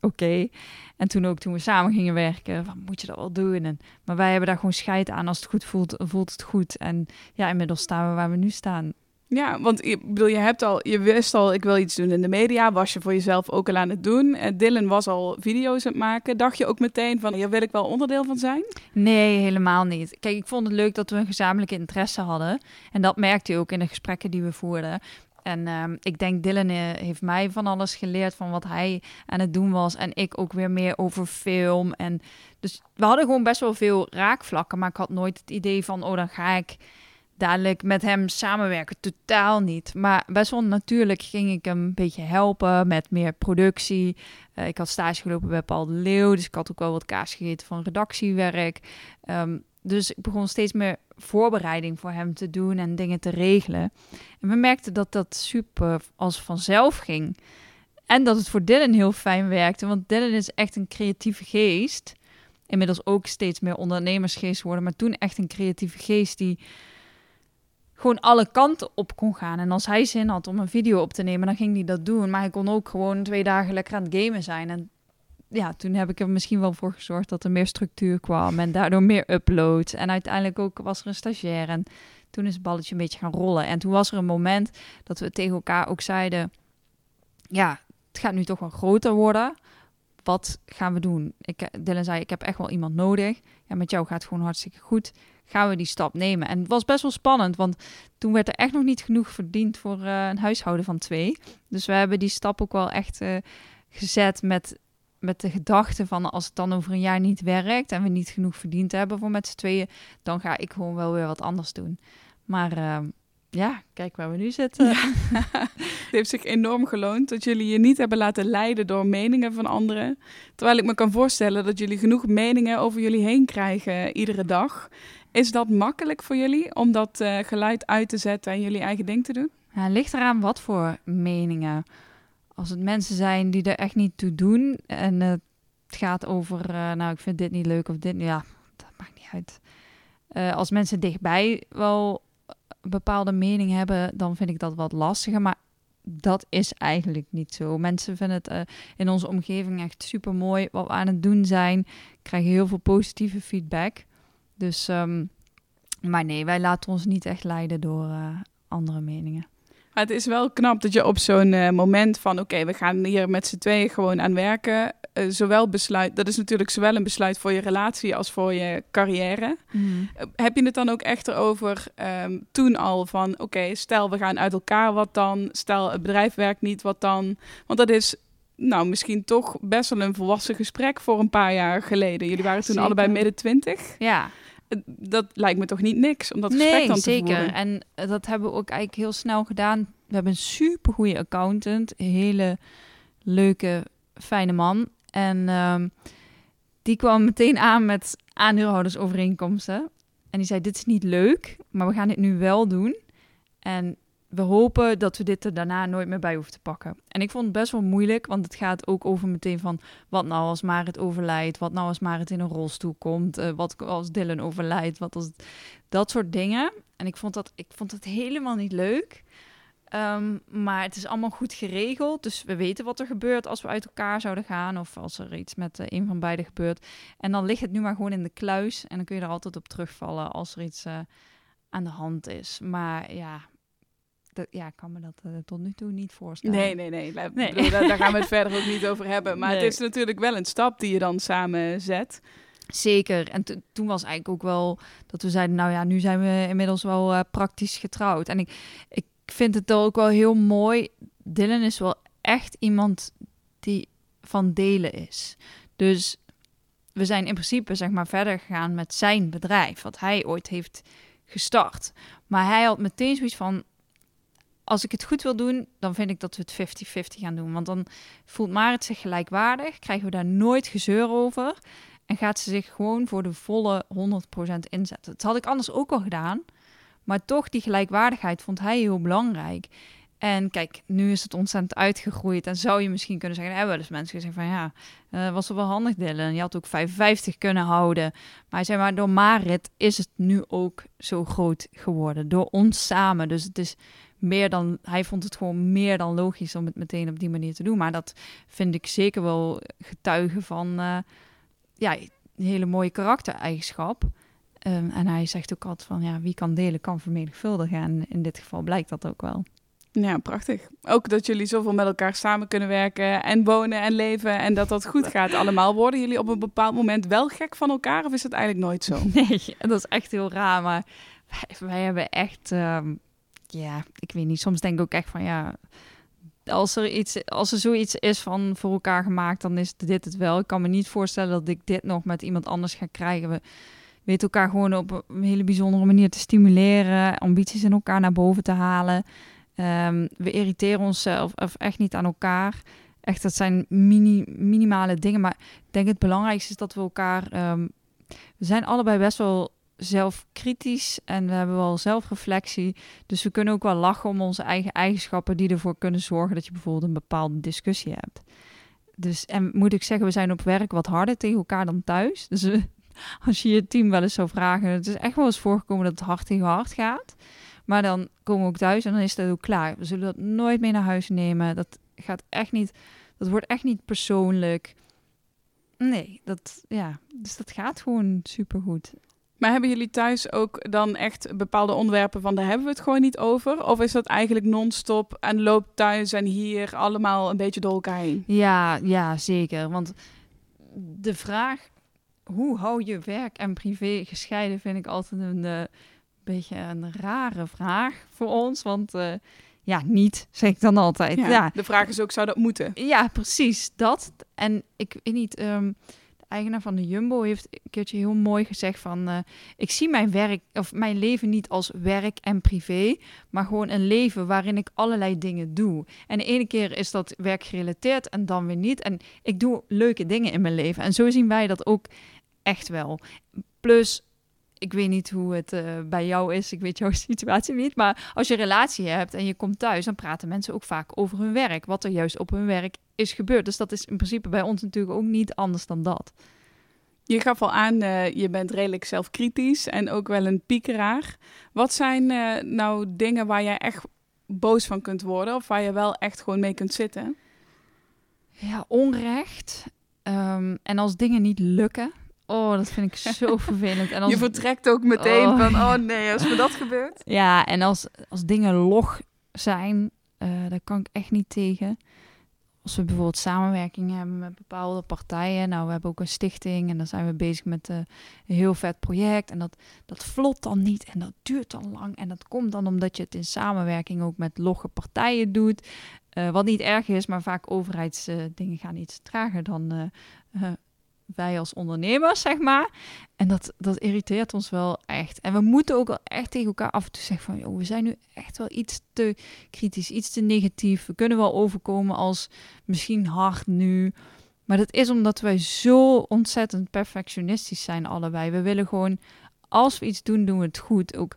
C: oké. En toen ook toen we samen gingen werken, van, moet je dat wel doen? En, maar wij hebben daar gewoon scheid aan. Als het goed voelt, voelt het goed. En ja, inmiddels staan we waar we nu staan.
A: Ja, want ik bedoel, je hebt al, je wist al, ik wil iets doen in de media. Was je voor jezelf ook al aan het doen? En Dylan was al video's aan het maken. Dacht je ook meteen van, hier wil ik wel onderdeel van zijn?
C: Nee, helemaal niet. Kijk, ik vond het leuk dat we een gezamenlijke interesse hadden. En dat merkte je ook in de gesprekken die we voerden. En ehm, ik denk, Dylan eh, heeft mij van alles geleerd van wat hij aan het doen was. En ik ook weer meer over film. En dus we hadden gewoon best wel veel raakvlakken. Maar ik had nooit het idee van, oh, dan ga ik dadelijk met hem samenwerken. Totaal niet. Maar best wel natuurlijk ging ik hem een beetje helpen met meer productie. Eh, ik had stage gelopen bij Paul de Leeuw. Dus ik had ook wel wat kaas gegeten van redactiewerk. Ehm, dus ik begon steeds meer voorbereiding voor hem te doen en dingen te regelen. En we merkten dat dat super als vanzelf ging. En dat het voor Dylan heel fijn werkte. Want Dylan is echt een creatieve geest. Inmiddels ook steeds meer ondernemersgeest worden. Maar toen echt een creatieve geest die gewoon alle kanten op kon gaan. En als hij zin had om een video op te nemen, dan ging hij dat doen. Maar hij kon ook gewoon twee dagen lekker aan het gamen zijn. En ja, toen heb ik er misschien wel voor gezorgd dat er meer structuur kwam. En daardoor meer uploads. En uiteindelijk ook was er een stagiair. En toen is het balletje een beetje gaan rollen. En toen was er een moment dat we tegen elkaar ook zeiden... Ja, het gaat nu toch wel groter worden. Wat gaan we doen? Ik, Dylan zei, ik heb echt wel iemand nodig. Ja, met jou gaat het gewoon hartstikke goed. Gaan we die stap nemen? En het was best wel spannend, want toen werd er echt nog niet genoeg verdiend voor eh, een huishouden van twee. Dus we hebben die stap ook wel echt eh, gezet met, met de gedachte van als het dan over een jaar niet werkt en we niet genoeg verdiend hebben voor met z'n tweeën, dan ga ik gewoon wel weer wat anders doen. Maar eh, ja, kijk waar we nu zitten.
A: Het heeft zich enorm geloond dat jullie je niet hebben laten leiden door meningen van anderen. Terwijl ik me kan voorstellen dat jullie genoeg meningen over jullie heen krijgen iedere dag. Is dat makkelijk voor jullie om dat eh, geluid uit te zetten en jullie eigen ding te doen?
C: Ja, ligt eraan wat voor meningen. Als het mensen zijn die er echt niet toe doen en het gaat over, eh, nou ik vind dit niet leuk of dit, ja, dat maakt niet uit. Eh, als mensen dichtbij wel een bepaalde mening hebben, dan vind ik dat wat lastiger. Maar dat is eigenlijk niet zo. Mensen vinden het eh, in onze omgeving echt super mooi wat we aan het doen zijn. Krijgen heel veel positieve feedback. Dus, ehm, maar nee, wij laten ons niet echt leiden door andere meningen.
A: Maar het is wel knap dat je op zo'n eh, moment van... oké, we gaan hier met z'n tweeën gewoon aan werken... eh, zowel besluit, dat is natuurlijk zowel een besluit voor je relatie als voor je carrière. Eh, heb je het dan ook echt erover ehm, toen al van... oké, stel we gaan uit elkaar, wat dan? Stel het bedrijf werkt niet, wat dan? Want dat is nou misschien toch best wel een volwassen gesprek voor een paar jaar geleden. Jullie waren toen
C: zeker.
A: allebei midden twintig.
C: Ja,
A: Dat lijkt me toch niet niks om dat gesprek
C: nee,
A: dan te
C: zeker.
A: voeren?
C: En eh, dat hebben we ook eigenlijk heel snel gedaan. We hebben een super goede accountant, een hele leuke, fijne man. En ehm, die kwam meteen aan met aandeelhoudersovereenkomsten. En die zei: Dit is niet leuk, maar we gaan dit nu wel doen. En we hopen dat we dit er daarna nooit meer bij hoeven te pakken. En ik vond het best wel moeilijk, want het gaat ook over meteen van... wat nou als Marit overlijdt? Wat nou als Marit in een rolstoel komt? Uh, wat als Dylan overlijdt? Wat als... Dat soort dingen. En ik vond dat ik vond het helemaal niet leuk. Um, maar het is allemaal goed geregeld. Dus we weten wat er gebeurt als we uit elkaar zouden gaan. Of als er iets met uh, een van beiden gebeurt. En dan ligt het nu maar gewoon in de kluis. En dan kun je er altijd op terugvallen als er iets uh, aan de hand is. Maar ja, dat, ja, ik kan me dat uh, tot nu toe niet voorstellen.
A: Nee, nee, nee. nee. Bedoel, daar, daar, gaan we het verder ook niet over hebben. Maar nee. het is natuurlijk wel een stap die je dan samen zet.
C: Zeker. En toen was eigenlijk ook wel dat we zeiden, nou ja, nu zijn we inmiddels wel uh, praktisch getrouwd. En ik, ik vind het ook wel heel mooi. Dylan is wel echt iemand die van delen is. Dus we zijn in principe zeg maar verder gegaan met zijn bedrijf, wat hij ooit heeft gestart. Maar hij had meteen zoiets van: als ik het goed wil doen, dan vind ik dat we het 50-50 gaan doen. Want dan voelt Marit zich gelijkwaardig, krijgen we daar nooit gezeur over. En gaat ze zich gewoon voor de volle 100% inzetten. Dat had ik anders ook al gedaan. Maar toch, die gelijkwaardigheid vond hij heel belangrijk. En kijk, nu is het ontzettend uitgegroeid. En zou je misschien kunnen zeggen, er hebben wel eens mensen gezegd van ja, uh, was er wel handig Dylan. Je had ook 55 kunnen houden. Maar zei maar, door Marit is het nu ook zo groot geworden. Door ons samen. Dus het is meer dan, hij vond het gewoon meer dan logisch om het meteen op die manier te doen. Maar dat vind ik zeker wel getuigen van, uh, ja, een hele mooie karaktereigenschap. Um, en hij zegt ook altijd van, ja, wie kan delen, kan vermenigvuldigen. En in dit geval blijkt dat ook wel.
A: Ja, prachtig. Ook dat jullie zoveel met elkaar samen kunnen werken en wonen en leven en dat dat goed gaat allemaal. Worden jullie op een bepaald moment wel gek van elkaar of is het eigenlijk nooit zo?
C: Nee, dat is echt heel raar, maar wij, wij hebben echt, um, ja, ik weet niet, soms denk ik ook echt van, ja, als er, iets, als er zoiets is van voor elkaar gemaakt, dan is dit het wel. Ik kan me niet voorstellen dat ik dit nog met iemand anders ga krijgen. We weten elkaar gewoon op een hele bijzondere manier te stimuleren, ambities in elkaar naar boven te halen. Um, we irriteren onszelf of echt niet aan elkaar. Echt, dat zijn mini, minimale dingen. Maar ik denk het belangrijkste is dat we elkaar. Um, we zijn allebei best wel zelfkritisch en we hebben wel zelfreflectie. Dus we kunnen ook wel lachen om onze eigen eigenschappen die ervoor kunnen zorgen dat je bijvoorbeeld een bepaalde discussie hebt. Dus en moet ik zeggen, we zijn op werk wat harder tegen elkaar dan thuis. Dus als je je team wel eens zou vragen, het is echt wel eens voorgekomen dat het hard tegen hard gaat. Maar dan komen we ook thuis en dan is dat ook klaar. We zullen dat nooit mee naar huis nemen. Dat gaat echt niet. Dat wordt echt niet persoonlijk. Nee, dat ja. Dus dat gaat gewoon supergoed.
A: Maar hebben jullie thuis ook dan echt bepaalde onderwerpen van daar hebben we het gewoon niet over? Of is dat eigenlijk non-stop en loopt thuis en hier allemaal een beetje door elkaar heen?
C: Ja, ja, zeker. Want de vraag hoe hou je werk en privé gescheiden vind ik altijd een uh, beetje een rare vraag voor ons. Want uh, ja, niet, zeg ik dan altijd. Ja, ja,
A: De vraag is ook, zou dat moeten?
C: Ja, precies, dat. En ik weet niet... Um, eigenaar van de Jumbo heeft een keertje heel mooi gezegd van... Uh, ik zie mijn werk of mijn leven niet als werk en privé... maar gewoon een leven waarin ik allerlei dingen doe. En de ene keer is dat werkgerelateerd en dan weer niet. En ik doe leuke dingen in mijn leven. En zo zien wij dat ook echt wel. Plus... Ik weet niet hoe het uh, bij jou is. Ik weet jouw situatie niet. Maar als je een relatie hebt en je komt thuis, dan praten mensen ook vaak over hun werk. Wat er juist op hun werk is gebeurd. Dus dat is in principe bij ons natuurlijk ook niet anders dan dat.
A: Je gaf al aan, uh, je bent redelijk zelfkritisch en ook wel een piekeraar. Wat zijn uh, nou dingen waar jij echt boos van kunt worden of waar je wel echt gewoon mee kunt zitten?
C: Ja, onrecht. Um, en als dingen niet lukken. Oh, dat vind ik zo vervelend. En als...
A: Je vertrekt ook meteen oh. van, oh nee, als me dat gebeurt.
C: Ja, en als, als dingen log zijn, uh, daar kan ik echt niet tegen als we bijvoorbeeld samenwerking hebben met bepaalde partijen. Nou, we hebben ook een stichting en dan zijn we bezig met uh, een heel vet project. En dat, dat vlot dan niet en dat duurt dan lang. En dat komt dan omdat je het in samenwerking ook met logge partijen doet. Uh, wat niet erg is, maar vaak overheidsdingen gaan iets trager dan wij als ondernemers, zeg maar. En dat, dat irriteert ons wel echt. En we moeten ook wel echt tegen elkaar af en toe zeggen van... Joh, we zijn nu echt wel iets te kritisch, iets te negatief. We kunnen wel overkomen als misschien hard nu. Maar dat is omdat wij zo ontzettend perfectionistisch zijn allebei. We willen gewoon, als we iets doen, doen we het goed. Ook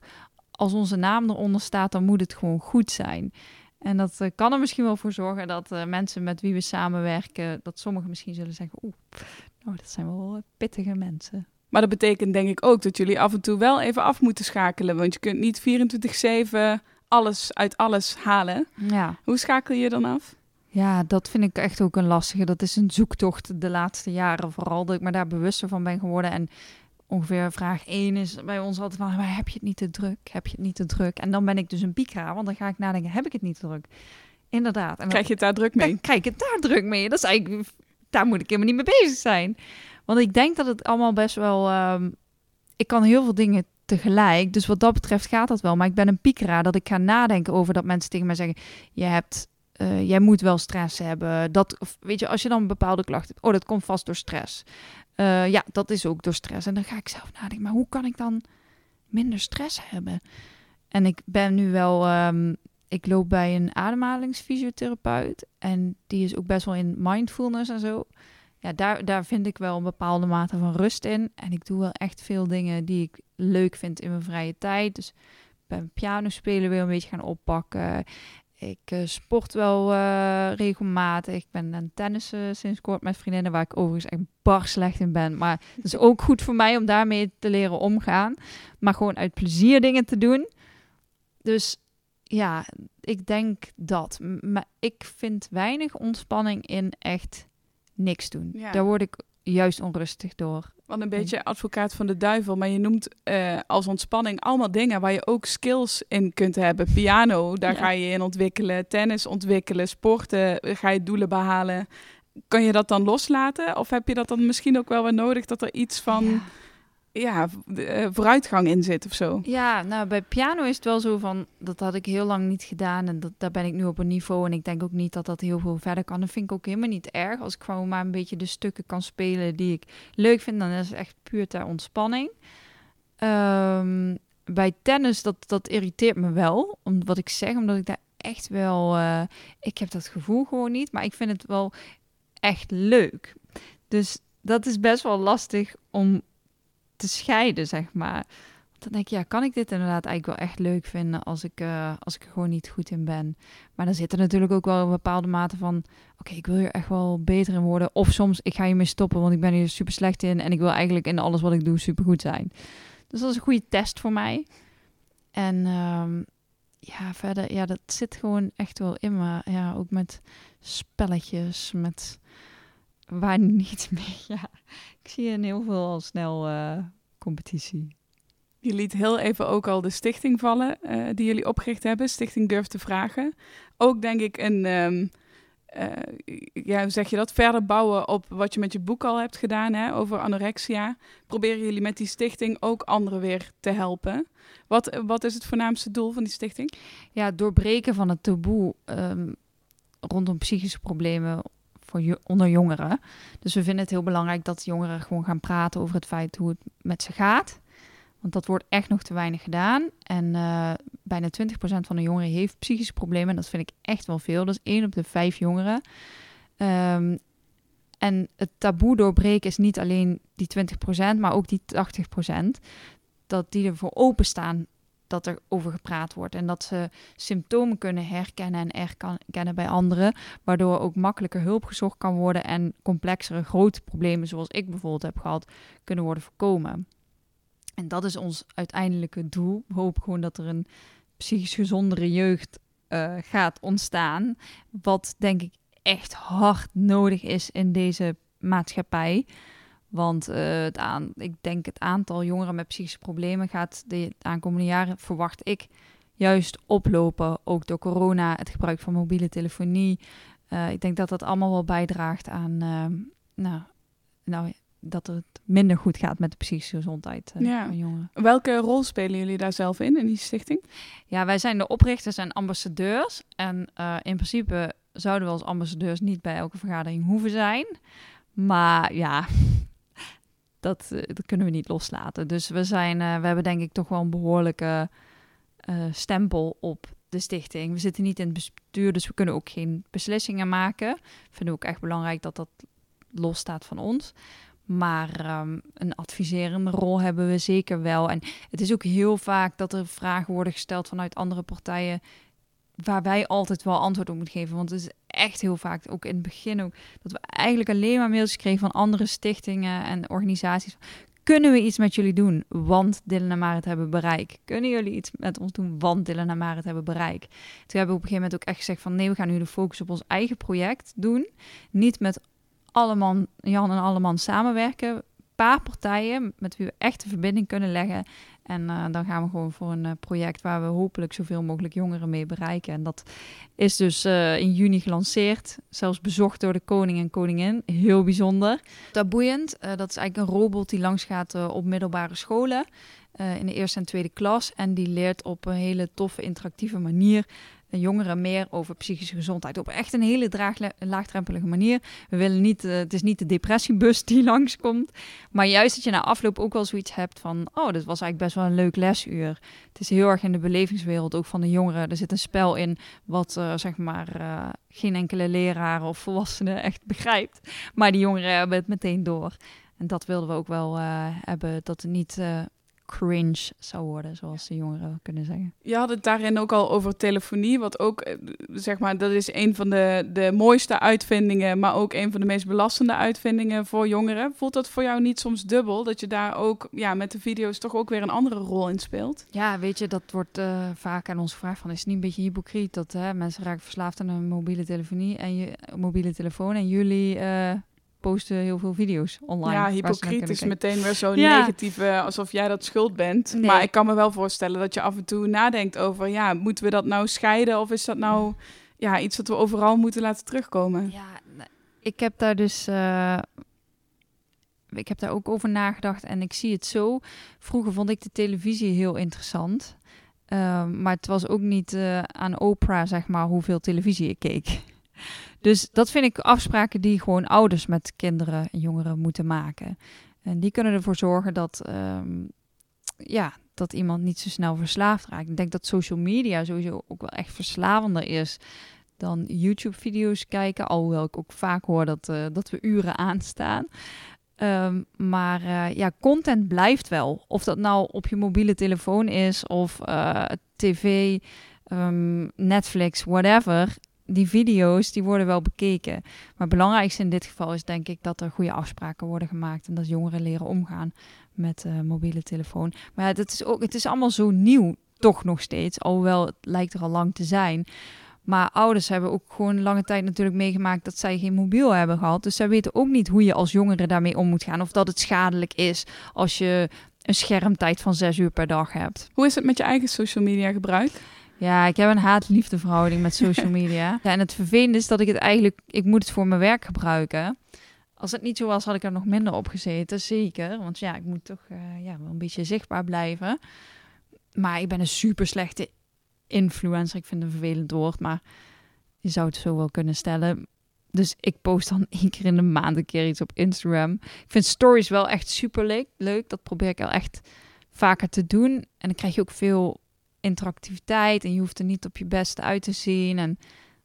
C: als onze naam eronder staat, dan moet het gewoon goed zijn. En dat eh, kan er misschien wel voor zorgen dat uh, mensen met wie we samenwerken, dat sommigen misschien zullen zeggen, oeh, nou, dat zijn wel eh, pittige mensen.
A: Maar dat betekent denk ik ook dat jullie af en toe wel even af moeten schakelen. Want je kunt niet 24-7 alles uit alles halen.
C: Ja.
A: Hoe schakel je dan af?
C: Ja, dat vind ik echt ook een lastige. Dat is een zoektocht de laatste jaren vooral. Dat ik me daar bewuster van ben geworden. En ongeveer vraag 1 is bij ons altijd van... Maar heb je het niet te druk? Heb je het niet te druk? En dan ben ik dus een pika, want dan ga ik nadenken... Heb ik het niet te druk? Inderdaad. En
A: krijg je het daar druk mee?
C: Krijg ik het daar druk mee? Dat is eigenlijk... Daar moet ik helemaal niet mee bezig zijn. Want ik denk dat het allemaal best wel... Um, ik kan heel veel dingen tegelijk. Dus wat dat betreft gaat dat wel. Maar ik ben een piekera dat ik ga nadenken over dat mensen tegen mij zeggen... Je hebt... Uh, jij moet wel stress hebben. Dat, of, weet je, als je dan een bepaalde klacht hebt, oh, dat komt vast door stress. Uh, ja, dat is ook door stress. En dan ga ik zelf nadenken, maar hoe kan ik dan minder stress hebben? En ik ben nu wel, um, ik loop bij een ademhalingsfysiotherapeut. En die is ook best wel in mindfulness en zo. Ja, daar, daar vind ik wel een bepaalde mate van rust in. En ik doe wel echt veel dingen die ik leuk vind in mijn vrije tijd. Dus ben piano spelen weer een beetje gaan oppakken. Ik uh, sport wel uh, regelmatig. Ik ben aan tennissen sinds kort met vriendinnen, waar ik overigens echt bar slecht in ben. Maar het is ook goed voor mij om daarmee te leren omgaan. Maar gewoon uit plezier dingen te doen. Dus ja, ik denk dat. Maar ik vind weinig ontspanning in echt niks doen. Ja. Daar word ik juist onrustig door.
A: Want een beetje advocaat van de duivel, maar je noemt uh, als ontspanning allemaal dingen waar je ook skills in kunt hebben. Piano, daar ja. ga je in ontwikkelen. Tennis ontwikkelen. Sporten, ga je doelen behalen. Kan je dat dan loslaten? Of heb je dat dan misschien ook wel weer nodig dat er iets van... Ja ja, uh, vooruitgang in zit of zo.
C: Ja, nou bij piano is het wel zo van, dat had ik heel lang niet gedaan en dat, daar ben ik nu op een niveau en ik denk ook niet dat dat heel veel verder kan. Dat vind ik ook helemaal niet erg. Als ik gewoon maar een beetje de stukken kan spelen die ik leuk vind, dan is het echt puur ter ontspanning. Um, bij tennis, dat, dat irriteert me wel, om wat ik zeg, omdat ik daar echt wel, uh, ik heb dat gevoel gewoon niet, maar ik vind het wel echt leuk. Dus dat is best wel lastig om te scheiden, zeg maar. dan denk ik, ja, kan ik dit inderdaad eigenlijk wel echt leuk vinden als ik, uh, als ik er gewoon niet goed in ben. Maar dan zit er natuurlijk ook wel een bepaalde mate van, oké, ik wil hier echt wel beter in worden. Of soms, ik ga hiermee stoppen, want ik ben hier super slecht in en ik wil eigenlijk in alles wat ik doe super goed zijn. Dus dat is een goede test voor mij. En um, ja, verder, ja, dat zit gewoon echt wel in me. Ja, ook met spelletjes, met waar niet mee. Ja, ik zie in heel veel al snel uh, competitie.
A: Je liet heel even ook al de stichting vallen uh, die jullie opgericht hebben. Stichting Durf te Vragen. Ook denk ik een, um, uh, ja, hoe zeg je dat? Verder bouwen op wat je met je boek al hebt gedaan hè, over anorexia. Proberen jullie met die stichting ook anderen weer te helpen. Wat, wat is het voornaamste doel van die stichting?
C: Ja, doorbreken van het taboe um, rondom psychische problemen onder jongeren. Dus we vinden het heel belangrijk dat jongeren gewoon gaan praten over het feit hoe het met ze gaat. Want dat wordt echt nog te weinig gedaan. En uh, bijna 20% van de jongeren heeft psychische problemen. En dat vind ik echt wel veel. Dat is één op de vijf jongeren. Um, en het taboe doorbreken is niet alleen die 20%, maar ook die 80%. Dat die ervoor openstaan dat er over gepraat wordt en dat ze symptomen kunnen herkennen en herkennen bij anderen, waardoor ook makkelijker hulp gezocht kan worden en complexere grote problemen zoals ik bijvoorbeeld heb gehad kunnen worden voorkomen. En dat is ons uiteindelijke doel. We hopen gewoon dat er een psychisch gezondere jeugd uh, gaat ontstaan, wat denk ik echt hard nodig is in deze maatschappij. Want uh, het aan, ik denk het aantal jongeren met psychische problemen gaat de aankomende jaren, verwacht ik, juist oplopen. Ook door corona, het gebruik van mobiele telefonie. Uh, ik denk dat dat allemaal wel bijdraagt aan uh, nou, nou, dat het minder goed gaat met de psychische gezondheid ja. van jongeren.
A: Welke rol spelen jullie daar zelf in, in die stichting?
C: Ja, wij zijn de oprichters en ambassadeurs. En in principe zouden we als ambassadeurs niet bij elke vergadering hoeven zijn. Maar ja, dat, eh, dat kunnen we niet loslaten. Dus we, zijn, uh, we hebben denk ik toch wel een behoorlijke uh, stempel op de stichting. We zitten niet in het bestuur, dus we kunnen ook geen beslissingen maken. Vinden we ook echt belangrijk dat dat losstaat van ons. Maar ehm, een adviserende rol hebben we zeker wel. En het is ook heel vaak dat er vragen worden gesteld vanuit andere partijen. Waar wij altijd wel antwoord op moeten geven. Want het is echt heel vaak, ook in het begin ook, dat we eigenlijk alleen maar mails kregen van andere stichtingen en organisaties. Kunnen we iets met jullie doen? Want Dylan en Marit hebben bereik. Kunnen jullie iets met ons doen? Want Dylan en Marit hebben bereik. Toen hebben we op een gegeven moment ook echt gezegd van nee, we gaan nu de focus op ons eigen project doen. Niet met alleman, Jan en Alleman samenwerken. paar partijen met wie we echt de verbinding kunnen leggen. En uh, dan gaan we gewoon voor een uh, project waar we hopelijk zoveel mogelijk jongeren mee bereiken. En dat is dus uh, in juni gelanceerd. Zelfs bezocht door de koning en koningin. Heel bijzonder. Dat dat is eigenlijk een robot die langs gaat op middelbare scholen. in de eerste en tweede klas. En die leert op een hele toffe, interactieve manier jongeren meer over psychische gezondheid. Op echt een hele laagdrempelige manier. We willen niet, uh, het is niet de depressiebus die langskomt. Maar juist dat je na afloop ook wel zoiets hebt van... oh, dit was eigenlijk best wel een leuk lesuur. Het is heel erg in de belevingswereld, ook van de jongeren. Er zit een spel in wat, uh, zeg maar, uh, geen enkele leraar of volwassene echt begrijpt. Maar die jongeren hebben het meteen door. En dat wilden we ook wel hebben, dat het niet cringe zou worden, zoals de jongeren kunnen zeggen.
A: Je had het daarin ook al over telefonie, wat ook, eh, zeg maar, dat is een van de, de mooiste uitvindingen, maar ook een van de meest belastende uitvindingen voor jongeren. Voelt dat voor jou niet soms dubbel, dat je daar ook ja, met de video's toch ook weer een andere rol in speelt?
C: Ja, weet je, dat wordt uh, vaak aan ons gevraagd van, is het niet een beetje hypocriet dat hè, mensen raken verslaafd aan een mobiele telefonie en je mobiele telefoon en jullie... Uh, posten heel veel video's online.
A: Ja, hypocriet is meteen weer zo ja. negatief, uh, alsof jij dat schuld bent. Nee. Maar ik kan me wel voorstellen dat je af en toe nadenkt over, ja, moeten we dat nou scheiden of is dat nou ja, iets dat we overal moeten laten terugkomen?
C: Ja, ik heb daar dus, uh, ik heb daar ook over nagedacht en ik zie het zo. Vroeger vond ik de televisie heel interessant. Uh, maar het was ook niet uh, aan Oprah, zeg maar, hoeveel televisie ik keek. Dus dat vind ik afspraken die gewoon ouders met kinderen en jongeren moeten maken. En die kunnen ervoor zorgen dat, um, ja, dat iemand niet zo snel verslaafd raakt. Ik denk dat social media sowieso ook wel echt verslavender is dan YouTube-video's kijken. Alhoewel ik ook vaak hoor dat, uh, dat we uren aanstaan. Um, maar uh, ja, content blijft wel. Of dat nou op je mobiele telefoon is of uh, tv, um, Netflix, whatever die video's die worden wel bekeken. Maar het belangrijkste in dit geval is denk ik dat er goede afspraken worden gemaakt en dat jongeren leren omgaan met uh, mobiele telefoon. Maar ja, dat is ook, het is allemaal zo nieuw, toch nog steeds, alhoewel het lijkt er al lang te zijn. Maar ouders hebben ook gewoon lange tijd natuurlijk meegemaakt dat zij geen mobiel hebben gehad. Dus zij weten ook niet hoe je als jongere daarmee om moet gaan. Of dat het schadelijk is als je een schermtijd van zes uur per dag hebt.
A: Hoe is het met je eigen social media gebruik?
C: Ja, ik heb een haat-liefde verhouding met social media. ja, en het vervelende is dat ik het eigenlijk, ik moet het voor mijn werk gebruiken. Als het niet zo was, had ik er nog minder op gezeten, zeker. Want ja, ik moet toch uh, ja, wel een beetje zichtbaar blijven. Maar ik ben een super slechte influencer. Ik vind het een vervelend woord, maar je zou het zo wel kunnen stellen. Dus ik post dan één keer in de maand een keer iets op Instagram. Ik vind stories wel echt super leuk. leuk. Dat probeer ik al echt vaker te doen. En dan krijg je ook veel interactiviteit en je hoeft er niet op je beste uit te zien. En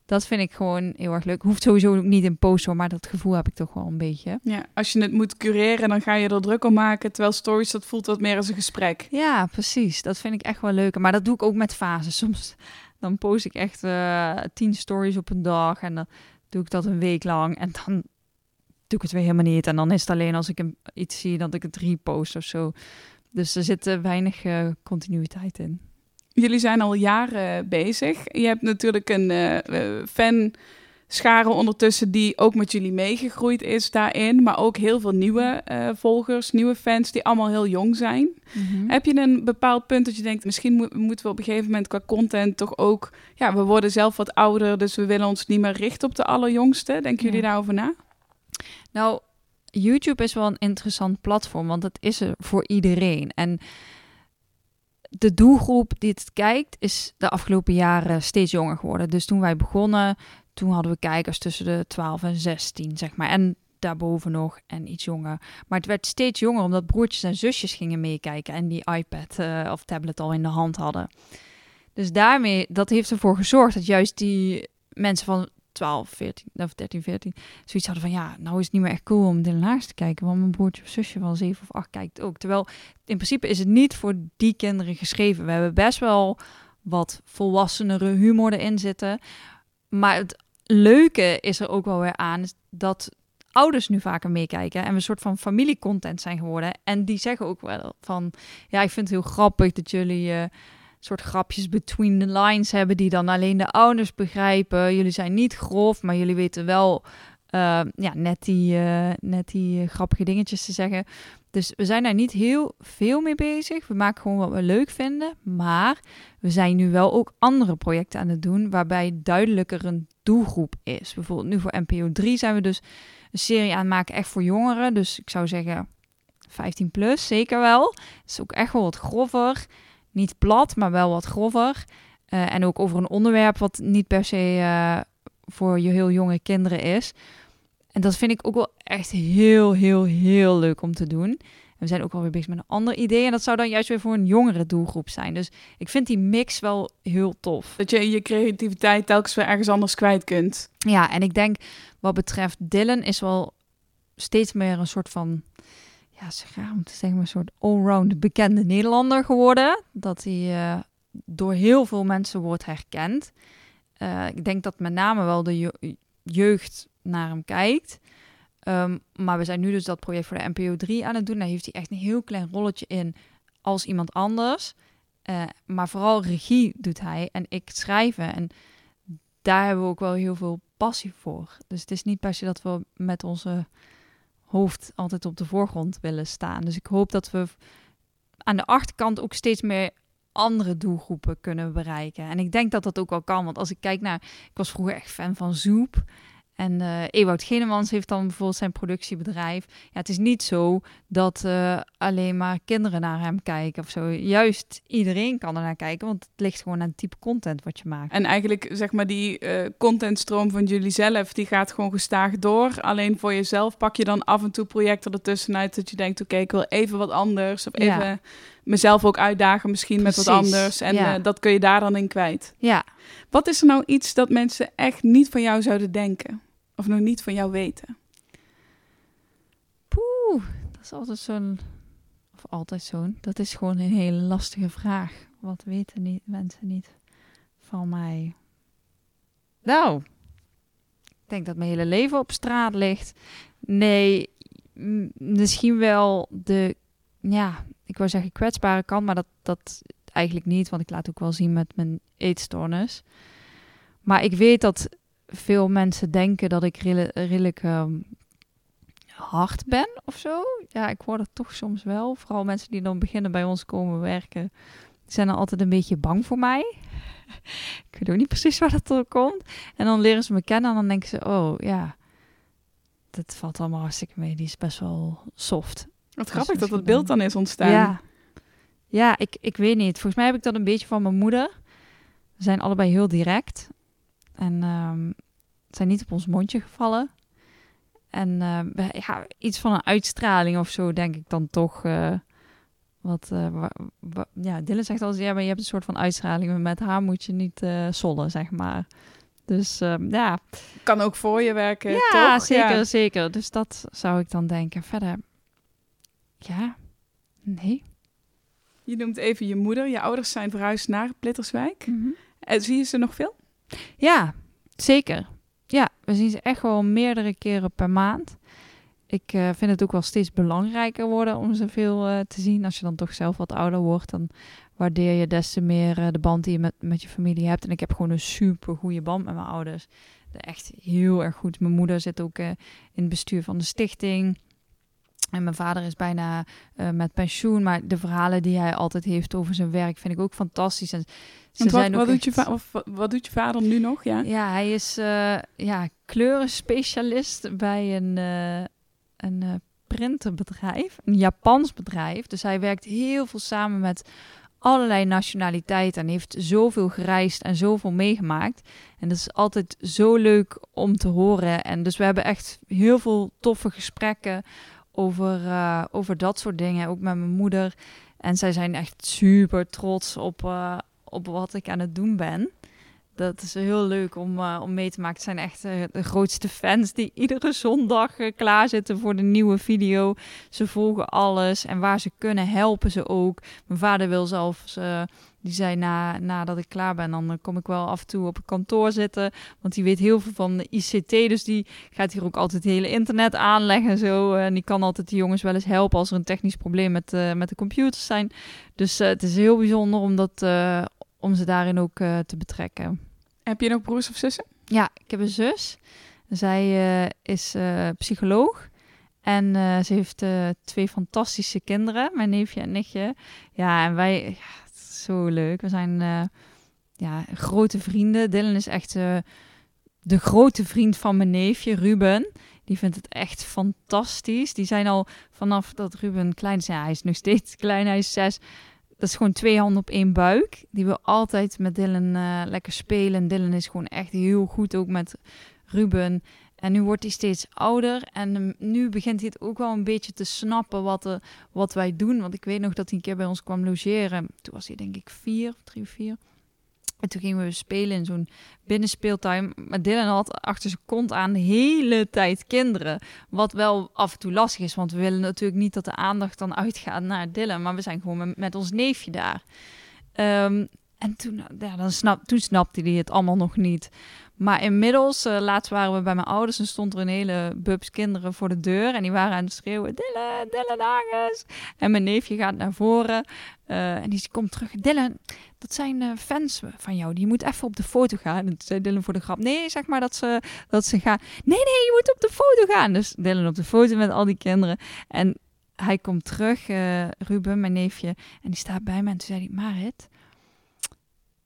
C: dat vind ik gewoon heel erg leuk. Hoeft sowieso ook niet in post hoor, maar dat gevoel heb ik toch wel een beetje.
A: Ja, als je het moet cureren, dan ga je er druk om maken. Terwijl stories, dat voelt wat meer als een gesprek.
C: Ja, precies. Dat vind ik echt wel leuk. Maar dat doe ik ook met fases. Soms dan post ik echt uh, tien stories op een dag en dan doe ik dat een week lang. En dan doe ik het weer helemaal niet. En dan is het alleen als ik een, iets zie dat ik het repost of zo. Dus er zit weinig uh, continuïteit in.
A: Jullie zijn al jaren bezig. Je hebt natuurlijk een uh, fan scharen ondertussen die ook met jullie meegegroeid is daarin. Maar ook heel veel nieuwe uh, volgers, nieuwe fans die allemaal heel jong zijn. Mm-hmm. Heb je een bepaald punt dat je denkt, misschien mo- moeten we op een gegeven moment qua content toch ook... Ja, we worden zelf wat ouder, dus we willen ons niet meer richten op de allerjongste. Denken jullie daarover na?
C: Nou, YouTube is wel een interessant platform, want het is er voor iedereen. En de doelgroep die het kijkt is de afgelopen jaren steeds jonger geworden. Dus toen wij begonnen, toen hadden we kijkers tussen de 12 en 16, zeg maar. En daarboven nog en iets jonger. Maar het werd steeds jonger omdat broertjes en zusjes gingen meekijken en die iPad uh, of tablet al in de hand hadden. Dus daarmee, dat heeft ervoor gezorgd dat juist die mensen van 12, 14 of 13, 14 zoiets hadden van ja, nou is het niet meer echt cool om Dylan te kijken, want mijn broertje of zusje van 7 of 8 kijkt ook. Terwijl in principe is het niet voor die kinderen geschreven. We hebben best wel wat volwassenere humor erin zitten, maar het leuke is er ook wel weer aan dat ouders nu vaker meekijken en we een soort van familiecontent zijn geworden. En die zeggen ook wel van, ja, ik vind het heel grappig dat jullie uh, soort grapjes between the lines hebben die dan alleen de ouders begrijpen. Jullie zijn niet grof, maar jullie weten wel uh, ja, net die, uh, net die grappige dingetjes te zeggen. Dus we zijn daar niet heel veel mee bezig. We maken gewoon wat we leuk vinden. Maar we zijn nu wel ook andere projecten aan het doen waarbij duidelijker een doelgroep is. Bijvoorbeeld nu voor NPO 3 zijn we dus een serie aan het maken echt voor jongeren. Dus ik zou zeggen 15 plus, zeker wel. Het is ook echt wel wat grover. Niet plat, maar wel wat grover. Uh, en ook over een onderwerp wat niet per se uh, voor je heel jonge kinderen is. En dat vind ik ook wel echt heel, heel, heel leuk om te doen. En we zijn ook alweer bezig met een ander idee. En dat zou dan juist weer voor een jongere doelgroep zijn. Dus ik vind die mix wel heel tof.
A: Dat je je creativiteit telkens weer ergens anders kwijt kunt.
C: Ja, en ik denk wat betreft Dylan is wel steeds meer een soort van... Ja, zeg om te zeggen, een soort allround bekende Nederlander geworden. Dat hij uh, door heel veel mensen wordt herkend. Uh, ik denk dat met name wel de je jeugd naar hem kijkt. Um, maar we zijn nu dus dat project voor de NPO 3 aan het doen. Daar heeft hij echt een heel klein rolletje in als iemand anders. Uh, maar vooral regie doet hij en ik schrijven. En daar hebben we ook wel heel veel passie voor. Dus het is niet per se dat we met onze hoofd altijd op de voorgrond willen staan. Dus ik hoop dat we aan de achterkant ook steeds meer andere doelgroepen kunnen bereiken. En ik denk dat dat ook wel kan. Want als ik kijk naar... Ik was vroeger echt fan van Zoep. En uh, Ewout Genemans heeft dan bijvoorbeeld zijn productiebedrijf. Ja, het is niet zo dat uh, alleen maar kinderen naar hem kijken of zo. Juist iedereen kan er naar kijken, want het ligt gewoon aan het type content wat je maakt.
A: En eigenlijk, zeg maar, die uh, contentstroom van jullie zelf, die gaat gewoon gestaag door. Alleen voor jezelf pak je dan af en toe projecten ertussenuit dat je denkt, oké, okay, ik wil even wat anders. Of even ja. Mezelf ook uitdagen misschien Precies. met wat anders. En ja. dat kun je daar dan in kwijt.
C: Ja.
A: Wat is er nou iets dat mensen echt niet van jou zouden denken? Of nog niet van jou weten?
C: Poeh, dat is altijd zo'n... Of altijd zo'n... Dat is gewoon een hele lastige vraag. Wat weten niet, mensen niet van mij? Nou, ik denk dat mijn hele leven op straat ligt. Nee, misschien wel de... Ja, ik wou zeggen kwetsbare kant, maar dat, dat eigenlijk niet. Want ik laat ook wel zien met mijn eetstoornis. Maar ik weet dat veel mensen denken dat ik redelijk um, hard ben of zo. Ja, ik word er toch soms wel. Vooral mensen die dan beginnen bij ons komen werken, zijn er altijd een beetje bang voor mij. ik weet ook niet precies waar dat door komt. En dan leren ze me kennen en dan denken ze, oh ja, dat valt allemaal hartstikke mee. Die is best wel soft.
A: Wat grappig dat dat beeld dan is ontstaan.
C: Ja, ja ik, ik weet niet. Volgens mij heb ik dat een beetje van mijn moeder. We zijn allebei heel direct. En um, zijn niet op ons mondje gevallen. En uh, ja, iets van een uitstraling of zo, denk ik dan toch. Uh, wat, uh, ja, Dylan zegt als ja, maar je hebt een soort van uitstraling. Maar met haar moet je niet sollen, zeg maar. Dus um, ja.
A: Kan ook voor je werken,
C: ja,
A: toch?
C: Zeker, ja, zeker. Dus dat zou ik dan denken. Verder, ja, nee.
A: Je noemt even je moeder. Je ouders zijn verhuisd naar Plitterswijk.
C: Mm -hmm.
A: En zie je ze nog veel?
C: Ja, zeker. Ja, we zien ze echt wel meerdere keren per maand. Ik uh, vind het ook wel steeds belangrijker worden om ze veel uh, te zien. Als je dan toch zelf wat ouder wordt, dan waardeer je des te meer uh, de band die je met, met je familie hebt. En ik heb gewoon een super goede band met mijn ouders. Echt heel erg goed. Mijn moeder zit ook in het bestuur van de stichting. En mijn vader is bijna uh, met pensioen, maar de verhalen die hij altijd heeft over zijn werk vind ik ook fantastisch. En
A: ze wat, zijn wat, doet je of, wat doet je vader nu nog? Ja,
C: ja hij is uh, ja, kleurenspecialist bij een, uh, een printerbedrijf, een Japans bedrijf. Dus hij werkt heel veel samen met allerlei nationaliteiten en heeft zoveel gereisd en zoveel meegemaakt. En dat is altijd zo leuk om te horen. En dus we hebben echt heel veel toffe gesprekken over, uh, over dat soort dingen. Ook met mijn moeder. En zij zijn echt super trots op, uh, op wat ik aan het doen ben. Dat is heel leuk om, uh, om mee te maken. Het zijn echt de grootste fans die iedere zondag klaar zitten voor de nieuwe video. Ze volgen alles en waar ze kunnen helpen ze ook. Mijn vader wil zelfs, die zei na, nadat ik klaar ben, dan kom ik wel af en toe op het kantoor zitten. Want die weet heel veel van de ICT, dus die gaat hier ook altijd het hele internet aanleggen en zo. En die kan altijd de jongens wel eens helpen als er een technisch probleem met, met de computers zijn. Dus het is heel bijzonder om dat om ze daarin ook uh, te betrekken.
A: Heb je nog broers of zussen?
C: Ja, ik heb een zus. Zij uh, is uh, psycholoog. En ze heeft twee fantastische kinderen, mijn neefje en nichtje. Ja, en wij, ja, zo leuk. We zijn ja, grote vrienden. Dylan is echt de grote vriend van mijn neefje, Ruben. Die vindt het echt fantastisch. Die zijn al vanaf dat Ruben klein is. Hij is nog steeds klein, hij is zes dat is gewoon twee handen op één buik. Die wil altijd met Dylan uh, lekker spelen. Dylan is gewoon echt heel goed ook met Ruben. En nu wordt hij steeds ouder. En um, nu begint hij het ook wel een beetje te snappen wat, uh, wat wij doen. Want ik weet nog dat hij een keer bij ons kwam logeren. Toen was hij denk ik vier, drie vier. En toen gingen we spelen in zo'n binnenspeeltuin. Maar Dylan had achter zijn kont aan de hele tijd kinderen. Wat wel af en toe lastig is, want we willen natuurlijk niet dat de aandacht dan uitgaat naar Dylan. Maar we zijn gewoon met, ons neefje daar. Um, en toen, ja, dan snap, toen snapte hij het allemaal nog niet. Maar inmiddels, uh, laatst waren we bij mijn ouders en stond er een hele bubs kinderen voor de deur. En die waren aan het schreeuwen, Dylan, Dylan Agnes. En mijn neefje gaat naar voren uh, en die komt terug. Dylan, dat zijn uh, fans van jou. Die moet even op de foto gaan. En toen zei Dylan voor de grap, nee, zeg maar dat ze, dat ze gaan. Nee, nee, je moet op de foto gaan. Dus Dylan op de foto met al die kinderen. En hij komt terug, Ruben, mijn neefje. En die staat bij me en toen zei hij, Marit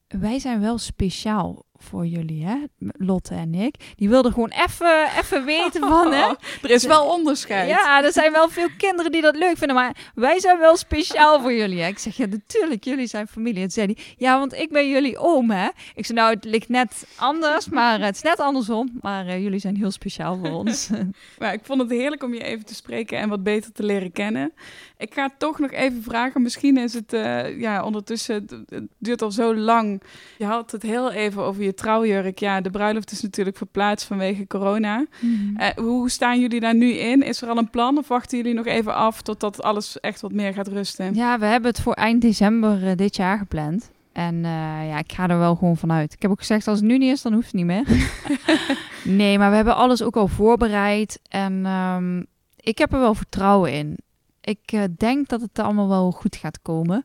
C: wij zijn wel speciaal voor jullie, hè? Lotte en ik. Die wilden gewoon even, even weten van, hè?
A: Er is wel onderscheid.
C: Ja, er zijn wel veel kinderen die dat leuk vinden, maar wij zijn wel speciaal voor jullie. Hè? Ik zeg, ja, natuurlijk, jullie zijn familie. En zei hij, ja, want ik ben jullie oom, hè? Ik zei, nou, het ligt net anders, maar het is net andersom. Maar uh, jullie zijn heel speciaal voor ons.
A: maar ik vond het heerlijk om je even te spreken en wat beter te leren kennen. Ik ga toch nog even vragen, misschien is het, uh, ja, ondertussen, het duurt al zo lang. Je had het heel even over je trouwjurk. Ja, de bruiloft is natuurlijk verplaatst vanwege corona. Mm. Uh, hoe staan jullie daar nu in? Is er al een plan of wachten jullie nog even af totdat alles echt wat meer gaat rusten?
C: Ja, we hebben het voor eind december uh, dit jaar gepland. En uh, ja, ik ga er wel gewoon vanuit. Ik heb ook gezegd, als het nu niet is, dan hoeft het niet meer. nee, maar we hebben alles ook al voorbereid. En um, ik heb er wel vertrouwen in. Ik denk dat het allemaal wel goed gaat komen.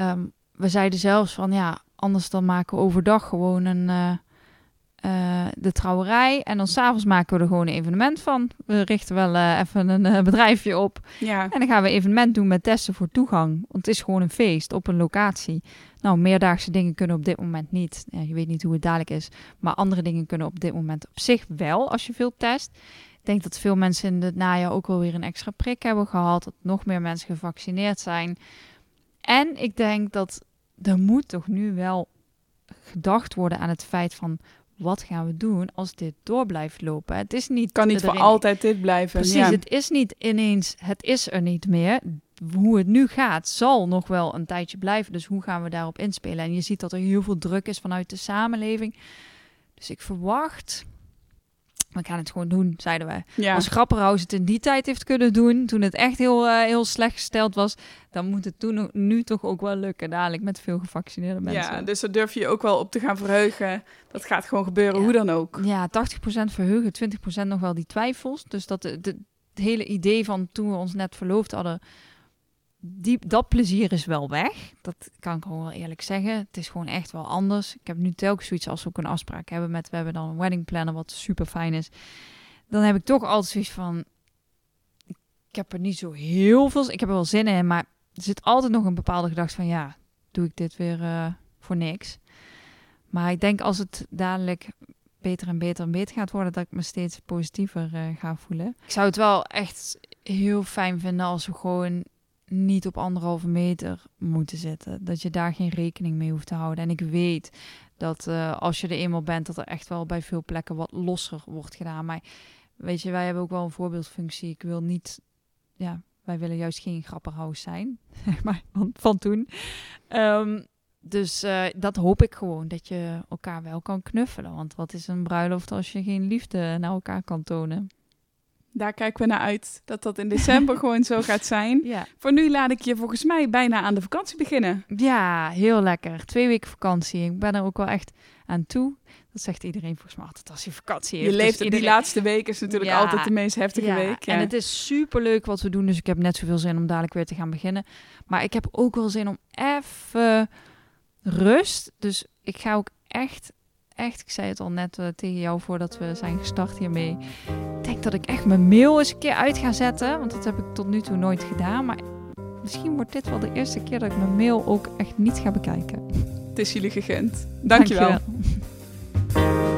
C: Um, we zeiden zelfs van, ja, Anders dan maken we overdag gewoon een, uh, uh, de trouwerij. En dan s'avonds maken we er gewoon een evenement van. We richten wel uh, even een bedrijfje op. Ja. En dan gaan we een evenement doen met testen voor toegang. Want het is gewoon een feest op een locatie. Nou, meerdaagse dingen kunnen op dit moment niet. Ja, je weet niet hoe het dadelijk is. Maar andere dingen kunnen op dit moment op zich wel, als je veel test. Ik denk dat veel mensen in het najaar ook wel weer een extra prik hebben gehad. Dat nog meer mensen gevaccineerd zijn. En ik denk dat er moet toch nu wel gedacht worden aan het feit van wat gaan we doen als dit door blijft lopen? Het is niet.
A: Kan niet voor altijd dit blijven.
C: Precies, het is niet ineens, het is er niet meer. Hoe het nu gaat, zal nog wel een tijdje blijven. Dus hoe gaan we daarop inspelen? En je ziet dat er heel veel druk is vanuit de samenleving. Dus ik verwacht we gaan het gewoon doen, zeiden wij. Ja. Als Grapperhaus het in die tijd heeft kunnen doen, toen het echt heel, uh, heel slecht gesteld was, dan moet het toen nu toch ook wel lukken, dadelijk met veel gevaccineerde mensen.
A: Ja, dus daar durf je ook wel op te gaan verheugen. Dat gaat gewoon gebeuren, hoe dan ook.
C: Ja, 80% verheugen, 20% nog wel die twijfels. Dus dat het hele idee van toen we ons net verloofd hadden, die, dat plezier is wel weg. Dat kan ik gewoon wel eerlijk zeggen. Het is gewoon echt wel anders. Ik heb nu telkens zoiets als we ook een afspraak hebben met... We hebben dan een wedding planner, wat super fijn is. Dan heb ik toch altijd zoiets van... Ik heb er niet zo heel veel... Ik heb er wel zin in, maar er zit altijd nog een bepaalde gedachte van... Ja, doe ik dit weer uh, voor niks? Maar ik denk als het dadelijk beter en beter en beter gaat worden... dat ik me steeds positiever uh, ga voelen. Ik zou het wel echt heel fijn vinden als we gewoon niet op anderhalve meter moeten zitten. Dat je daar geen rekening mee hoeft te houden. En ik weet dat uh, als je er eenmaal bent, dat er echt wel bij veel plekken wat losser wordt gedaan. Maar weet je, wij hebben ook wel een voorbeeldfunctie. Ik wil niet, ja, wij willen juist geen grapperhaus zijn, maar, van, toen. Um, dus uh, dat hoop ik gewoon, dat je elkaar wel kan knuffelen. Want wat is een bruiloft als je geen liefde naar elkaar kan tonen?
A: Daar kijken we naar uit, dat dat in december gewoon zo gaat zijn.
C: Ja.
A: Voor nu laat ik je volgens mij bijna aan de vakantie beginnen.
C: ja, heel lekker. Twee weken vakantie. Ik ben er ook wel echt aan toe. Dat zegt iedereen volgens mij altijd als je vakantie heeft.
A: Je
C: Dus
A: leeft die laatste week is natuurlijk
C: Ja.
A: altijd de meest heftige
C: Ja,
A: week. Ja.
C: En het is super leuk wat we doen, dus ik heb net zoveel zin om dadelijk weer te gaan beginnen. Maar ik heb ook wel zin om even rust. Dus ik ga ook echt, echt, ik zei het al net eh, tegen jou voordat we zijn gestart hiermee. Ik denk dat ik echt mijn mail eens een keer uit ga zetten, want dat heb ik tot nu toe nooit gedaan. Maar misschien wordt dit wel de eerste keer dat ik mijn mail ook echt niet ga bekijken.
A: Het is jullie gegund. Dankjewel.
C: Dankjewel.